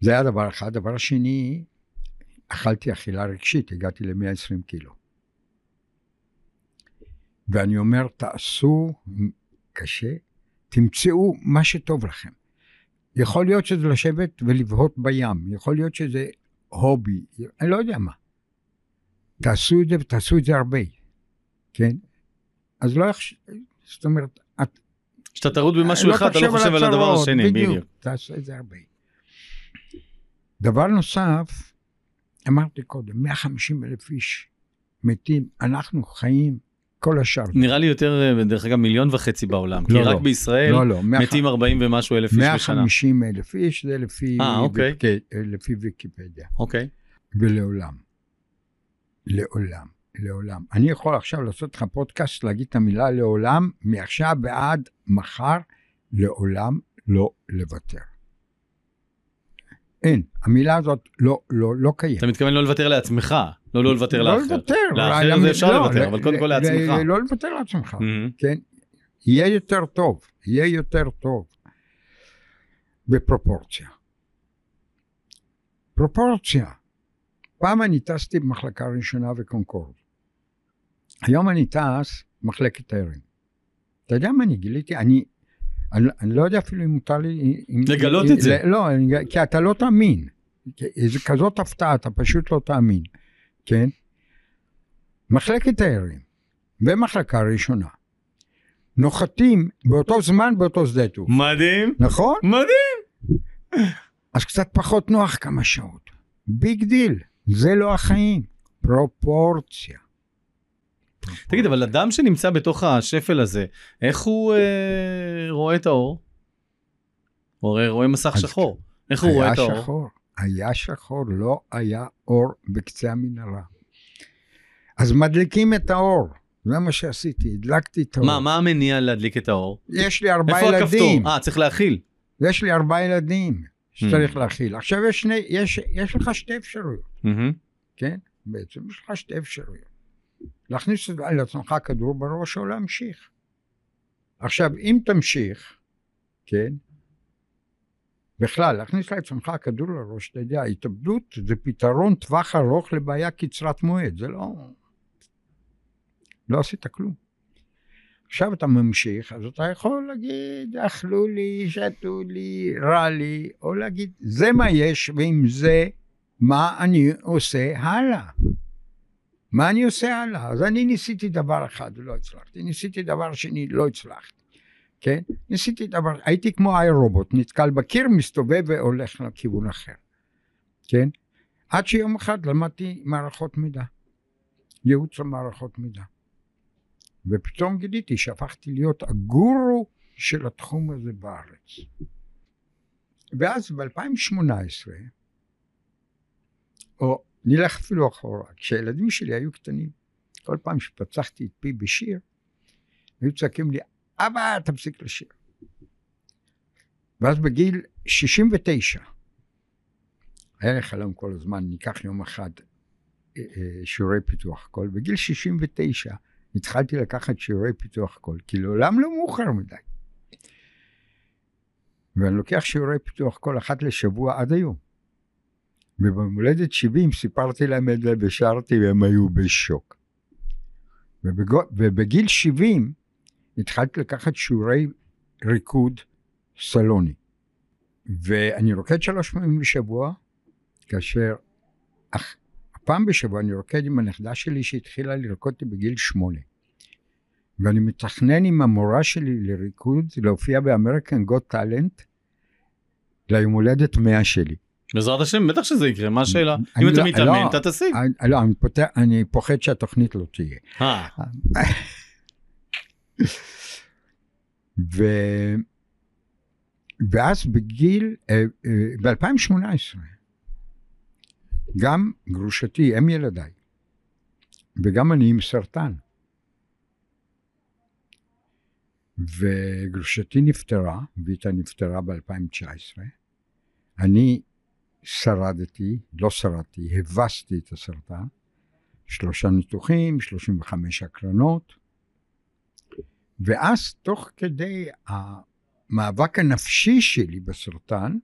זה היה דבר אחד. דבר שני, אכלתי אכילה רגשית, הגעתי ל-120 קילו. ואני אומר, תעשו קשה, תמצאו מה שטוב לכם. יכול להיות שזה לשבת ולבהות בים, יכול להיות שזה הובי, אני לא יודע מה. תעשו את זה ותעשו את זה הרבה, כן? אז לא יחש... זאת אומרת, את... כשאתה טרוד במשהו אחד אתה לא חושב על הדבר השני, בדיוק. תעשה את זה הרבה. דבר נוסף, אמרתי קודם, 150 אלף איש מתים, אנחנו חיים כל השאר. נראה לי יותר, אה, דרך אגב, מיליון וחצי בעולם. כי לא, רק לא. בישראל לא, לא, 100 מתים 40 ומשהו אלף איש בשנה. 150 אלף איש, זה לפי, אה, אוקיי. ויקיפ- לפי ויקיפדיה. אוקיי. ולעולם. לעולם. לעולם. אני יכול עכשיו לעשות לך פודקאסט, להגיד את המילה לעולם, מעכשיו ועד מחר, לעולם לא לוותר. אין, המילה הזאת לא, לא, לא קיימת. אתה מתכוון לא לוותר לעצמך, לא לא לוותר לא לאחר. לוותר. לאחר זה אפשר לא, לוותר, אבל קודם כל ל- לעצמך. לא לוותר לעצמך. כן? יהיה יותר טוב, יהיה יותר טוב. בפרופורציה. פרופורציה. פעם אני טסתי במחלקה ראשונה וקונקורד. היום אני טס מחלקת תיירים. אתה יודע מה אני גיליתי? אני, אני, אני לא יודע אפילו אם מותר לי... אם, לגלות אם, את זה. לא, אני, כי אתה לא תאמין. זה כזאת הפתעה, אתה פשוט לא תאמין, כן? מחלקת תיירים ומחלקה ראשונה נוחתים באותו זמן באותו שדה תעופה, מדהים, נכון? מדהים. אז קצת פחות נוח כמה שעות. big deal, זה לא החיים. פרופורציה. תגיד, אבל אדם שנמצא בתוך השפל הזה, איך הוא אה, רואה את האור? הוא הרי רואה מסך אז שחור. איך הוא רואה היה את האור? שחור, היה שחור, לא היה אור בקצה המנהרה. אז מדליקים את האור, זה מה שעשיתי, הדלקתי את האור. מה, מה המניע להדליק את האור? יש לי ארבעה איפה ילדים. הכפתור? אה, צריך להכיל. יש לי ארבעה ילדים שצריך Hmm. להכיל. עכשיו יש, שני, יש, יש לך שתי אפשרויות, מהמם. כן? בעצם יש לך שתי אפשרויות. להכניס לעצמך כדור בראש או להמשיך. עכשיו, אם תמשיך, כן? בכלל, להכניס לעצמך כדור לראש, אתה יודע, התאבדות זה פתרון טווח ארוך לבעיה קצרת מועד, זה לא... לא עשית כלום. עכשיו אתה ממשיך, אז אתה יכול להגיד, אכלו לי, שתו לי, רע לי, או להגיד, זה מה יש, ועם זה, מה אני עושה הלאה? מה אני עושה הלאה? אז אני ניסיתי דבר אחד ולא הצלחתי, ניסיתי דבר שני, לא הצלחתי, כן? ניסיתי דבר, הייתי כמו איי רובוט, נתקל בקיר, מסתובב והולך לכיוון אחר, כן? עד שיום אחד למדתי מערכות מידע, ייעוץ למערכות מידע. ופתאום גיליתי שהפכתי להיות הגורו של התחום הזה בארץ. ואז ב-2018, או נלך אפילו אחורה, כשהילדים שלי היו קטנים, כל פעם שפצחתי את פי בשיר, היו צועקים לי, אבא, תפסיק לשיר. ואז בגיל 69, היה לי חלום כל הזמן, ניקח יום אחד אה, אה, שיעורי פיתוח קול, בגיל 69 התחלתי לקחת שיעורי פיתוח קול, כי לעולם לא מאוחר מדי. ואני לוקח שיעורי פיתוח קול אחת לשבוע עד היום. וביום הולדת 70 סיפרתי להם את זה ושרתי והם היו בשוק. ובגיל 70 התחלתי לקחת שיעורי ריקוד סלוני. ואני רוקד שלוש פעמים בשבוע, כאשר אך, פעם בשבוע אני רוקד עם הנכדה שלי שהתחילה לרקוד בגיל שמונה. ואני מתכנן עם המורה שלי לריקוד להופיע באמריקן גוט טאלנט ליום הולדת 100 שלי. בעזרת השם, בטח שזה יקרה, מה השאלה? אם אתה לא- מתאמן, לא. אתה תשיג. לא, אני, פוחד שהתוכנית לא תהיה. אה, ו... ואז בגיל, אה, ב-2018, גם גרושתי, אם ילדיי, וגם אני עם סרטן. וגרושתי נפטרה, ויטה נפטרה ב-2019. אני שרדתי, לא שרדתי, הבסתי את הסרטן. שלושה ניתוחים, 35 הקרנות. ואז תוך כדי המאבק הנפשי שלי בסרטן,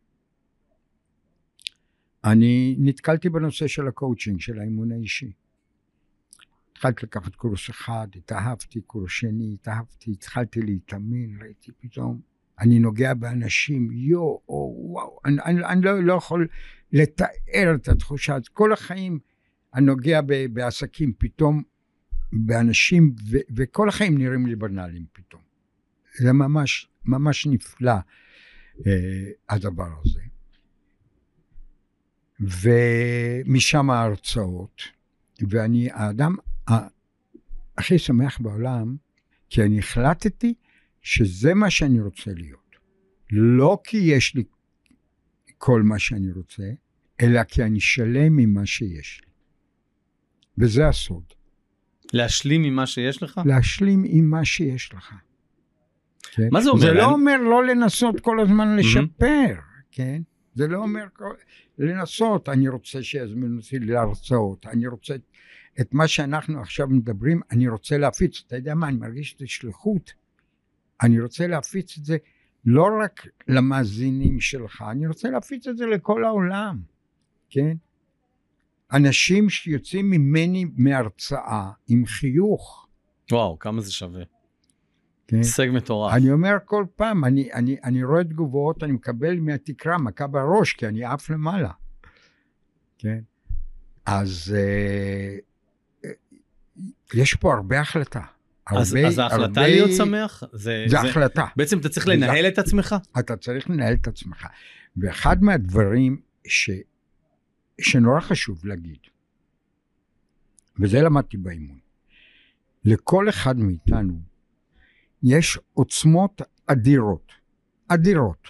אני נתקלתי בנושא של הקואוצ'ינג, של האימון האישי. התחלתי לקחת קורס אחד, התאהבתי, קורס שני, התאהבתי, התחלתי להתאמן, ראיתי פתאום, אני נוגע באנשים, יו, או וואו, אני, אני, אני לא, לא יכול לתאר את התחושה. כל החיים אני נוגע בעסקים, פתאום באנשים, ו, וכל החיים נראים לי בנאליים פתאום. זה ממש, ממש נפלא, אה, הדבר הזה. ומשם ההרצאות, ואני האדם הכי שמח בעולם, כי אני החלטתי שזה מה שאני רוצה להיות. לא כי יש לי כל מה שאני רוצה, אלא כי אני שלם עם מה שיש לי. וזה הסוד. להשלים ממה שיש לך? להשלים עם מה שיש לך. כן? מה זה אומר? זה לא אומר לא לנסות כל הזמן לשפר, כן? זה לא אומר לנסות, אני רוצה שיזמינו אותי להרצאות, אני רוצה את, את מה שאנחנו עכשיו מדברים, אני רוצה להפיץ, אתה יודע מה, אני מרגיש את השליחות, אני רוצה להפיץ את זה לא רק למאזינים שלך, אני רוצה להפיץ את זה לכל העולם, כן? אנשים שיוצאים ממני מהרצאה עם חיוך, וואו, כמה זה שווה. כן? הישג מטורף. אני אומר כל פעם, אני, אני, אני רואה תגובות, אני מקבל מהתקרה מכה בראש, כי אני עף למעלה. כן? אז אה, אה, יש פה הרבה החלטה. אז הרבה- אז ההחלטה הרבה- להיות שמח? זה... זה זה- החלטה. בעצם אתה צריך זה- לנהל את עצמך? אתה צריך לנהל את עצמך. ואחד מהדברים ש, שנורא חשוב להגיד, וזה למדתי באימון, לכל אחד מאיתנו יש עוצמות אדירות, אדירות,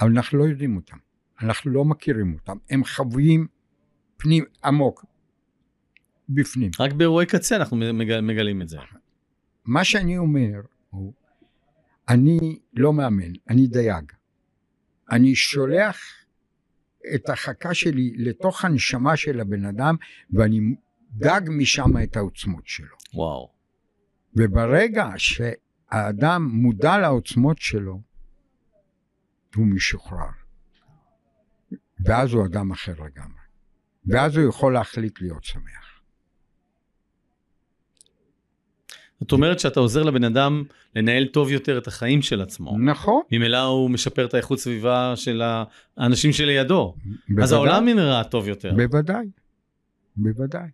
אבל אנחנו לא יודעים אותן, אנחנו לא מכירים אותן, הם חבויים פנים עמוק, בפנים. רק באירועי קצה אנחנו מגל- מגלים את זה. מה שאני אומר הוא, אני לא מאמן, אני דייג. אני שולח את החכה שלי לתוך הנשמה של הבן אדם, ואני דג משם את העוצמות שלו. וואו. וברגע שהאדם מודע לעוצמות שלו, הוא משוחרר. ואז הוא אדם אחר לגמרי. ואז הוא יכול להחליט להיות שמח. זאת אומרת שאתה עוזר לבן אדם לנהל טוב יותר את החיים של עצמו. נכון. ממילא הוא משפר את האיכות סביבה של האנשים שלידו. בוודאי. אז העולם נראה טוב יותר. בוודאי. בוודאי.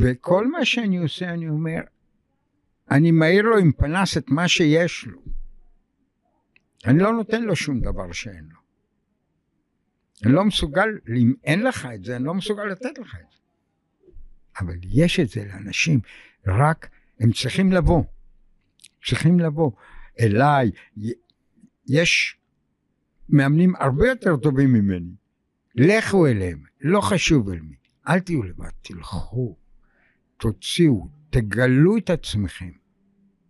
וכל מה שאני עושה, אני אומר, אני מעיר לו עם פנס את מה שיש לו. אני לא נותן לו שום דבר שאין לו. אני לא מסוגל, אם אין לך את זה, אני לא מסוגל לתת לך את זה. אבל יש את זה לאנשים, רק הם צריכים לבוא. צריכים לבוא אליי. יש מאמנים הרבה יותר טובים ממני. לכו אליהם, לא חשוב אל מי. אל תהיו לבד, תלכו, תוציאו, תגלו את עצמכם.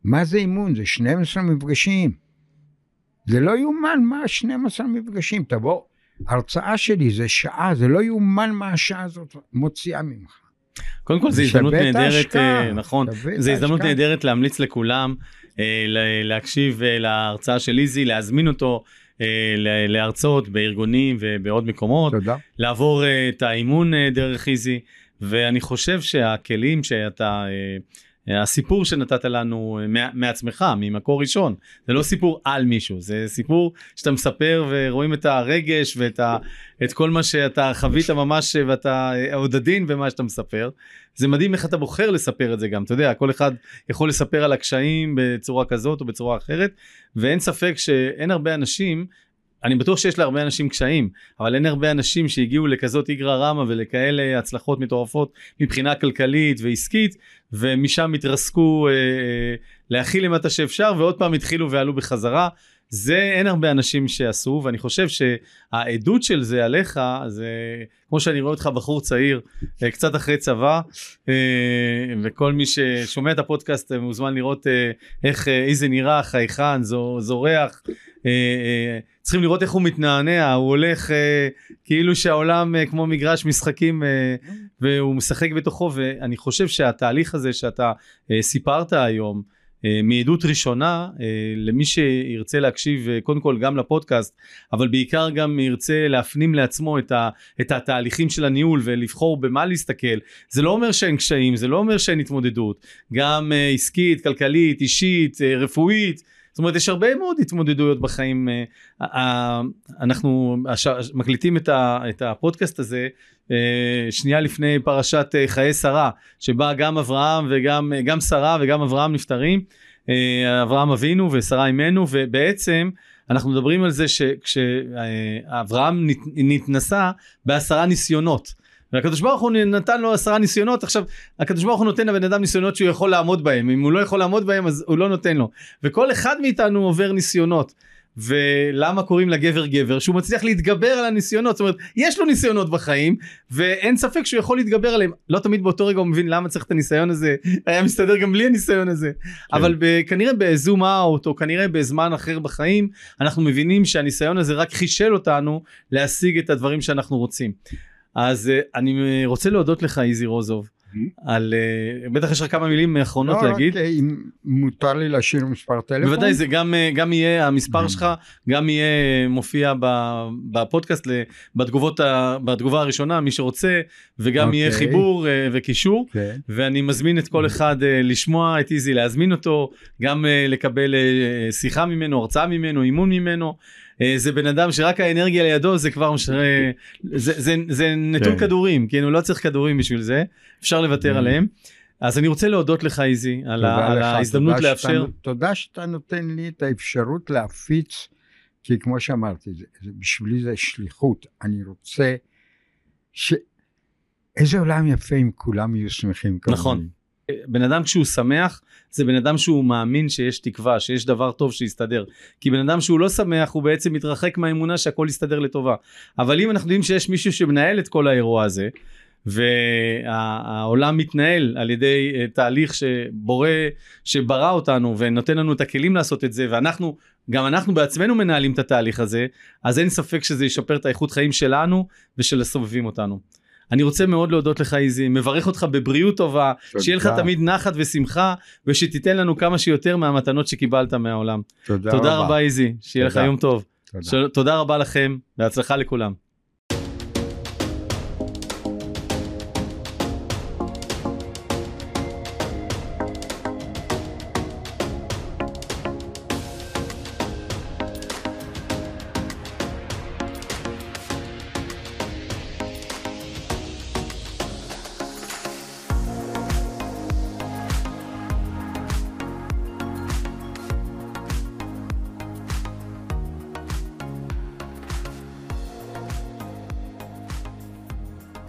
מה זה אימון? זה 12 מפגשים. זה לא יאומן מה 12 מפגשים. תבוא, הרצאה שלי זה שעה, זה לא יאומן מה השעה הזאת מוציאה ממך. קודם כל זו הזדמנות נהדרת, אה, נכון, זו הזדמנות. נהדרת להמליץ לכולם אה, להקשיב אה, להרצאה של איזי, להזמין אותו להרצאות בארגונים ובעוד מקומות, תודה. לעבור את האימון דרך איזי, ואני חושב שהכלים שאתה, הסיפור שנתת לנו אה, מעצמך, ממקור ראשון, זה לא סיפור על מישהו, זה סיפור שאתה מספר ורואים את הרגש ואת ה, את כל מה שאתה חווית ממש ואתה אה, עוד עדין במה שאתה מספר. זה מדהים איך אתה בוחר לספר את זה גם, אתה יודע, כל אחד יכול לספר על הקשיים בצורה כזאת או בצורה אחרת, ואין ספק שאין הרבה אנשים, אני בטוח שיש להרבה אנשים קשיים, אבל אין הרבה אנשים שהגיעו לכזאת איגרא רמא ולכאלה הצלחות מטורפות מבחינה כלכלית ועסקית, ומשם התרסקו אה, אה, להכיל למטה שאפשר, ועוד פעם התחילו ועלו בחזרה. זה אין הרבה אנשים שעשו, ואני חושב שהעדות של זה עליך, זה כמו שאני רואה אותך בחור צעיר, אה, קצת אחרי צבא, אה, וכל מי ששומע את הפודקאסט אה, מוזמן לראות איך איזה נראה, חייכן, זו- זורח. צריכים לראות איך הוא מתנענע, הוא הולך כאילו שהעולם כמו מגרש משחקים והוא משחק בתוכו, ואני חושב שהתהליך הזה שאתה סיפרת היום, מעדות ראשונה אה, למי שירצה להקשיב אה, קודם כל גם לפודקאסט אבל בעיקר גם ירצה להפנים לעצמו את, ה, את התהליכים של הניהול ולבחור במה להסתכל זה לא אומר שאין קשיים זה לא אומר שאין התמודדות. גם אה, עסקית כלכלית אישית אה, רפואית זאת אומרת יש הרבה מאוד התמודדויות בחיים אה, אה, אנחנו הש, מקליטים את, הפודקאסט הזה אה, שנייה לפני פרשת אה, חיי שרה שבה גם אברהם וגם אה, גם שרה וגם אברהם נפטרים אה, אברהם אבינו ושרה אימנו ובעצם אנחנו מדברים על זה שכשאברהם נתנסה בעשרה ניסיונות והקדוש ברוך הוא נתן לו עשרה ניסיונות עכשיו הקדוש ברוך הוא נותן לבן אדם ניסיונות שהוא יכול לעמוד בהם אם הוא לא יכול לעמוד בהם אז הוא לא נותן לו. וכל אחד מאיתנו עובר ניסיונות. ולמה קוראים לגבר גבר? שהוא מצליח להתגבר על הניסיונות. זאת אומרת יש לו ניסיונות בחיים ואין ספק שהוא יכול להתגבר עליהם. לא תמיד באותו רגע הוא מבין למה צריך את הניסיון הזה. היה מסתדר גם בלי הניסיון הזה. כן. אבל ב- כנראה בזום אאוט או כנראה בזמן אחר בחיים אנחנו מבינים שהניסיון הזה רק חישל אותנו להשיג את הדברים שאנחנו רוצים. אז uh, אני רוצה להודות לך איזי רוזוב על uh, בטח יש לך כמה מילים אחרונות לא, להגיד. רק אה, אם מותר לי להשאיר מספר טלפון. בוודאי זה גם אה, גם יהיה המספר Mm. שלך גם יהיה מופיע בפודקאסט בתגובות בתגובה הראשונה מי שרוצה וגם יהיה אוקיי. חיבור אה, וקישור כן. ואני מזמין את כל אחד אה, לשמוע את איזי להזמין אותו גם אה, לקבל אה, שיחה ממנו הרצאה ממנו אימון ממנו. אה, זה בן אדם שרק האנרגיה לידו זה כבר משרה, זה, זה, זה נטול כן. כדורים כאילו לא צריך כדורים בשביל זה אפשר לוותר Mm. עליהם. אז אני רוצה להודות לך איזי על, ה, על לך, ההזדמנות תודה לאפשר. שאתה, תודה שאתה נותן לי את האפשרות להפיץ, כי כמו שאמרתי, זה, זה, בשבילי זה שליחות. אני רוצה ש... איזה עולם יפה אם כולם יהיו שמחים כמוני. נכון. בן אדם כשהוא שמח זה בן אדם שהוא מאמין שיש תקווה שיש דבר טוב שיסתדר כי בן אדם שהוא לא שמח הוא בעצם מתרחק מהאמונה שהכל יסתדר לטובה אבל אם אנחנו יודעים שיש מישהו שמנהל את כל האירוע הזה והעולם מתנהל על ידי אה, תהליך שבורא, שברא אותנו ונותן לנו את הכלים לעשות את זה, ואנחנו, גם אנחנו בעצמנו מנהלים את התהליך הזה, אז אין ספק שזה ישפר את האיכות חיים שלנו ושל הסובבים אותנו. אני רוצה מאוד להודות לך איזי, מברך אותך בבריאות טובה, תודה. שיהיה לך תמיד נחת ושמחה, ושתיתן לנו כמה שיותר מהמתנות שקיבלת מהעולם. תודה, תודה רבה איזי, שיהיה לך תודה. יום טוב. תודה. של... תודה רבה לכם, בהצלחה לכולם.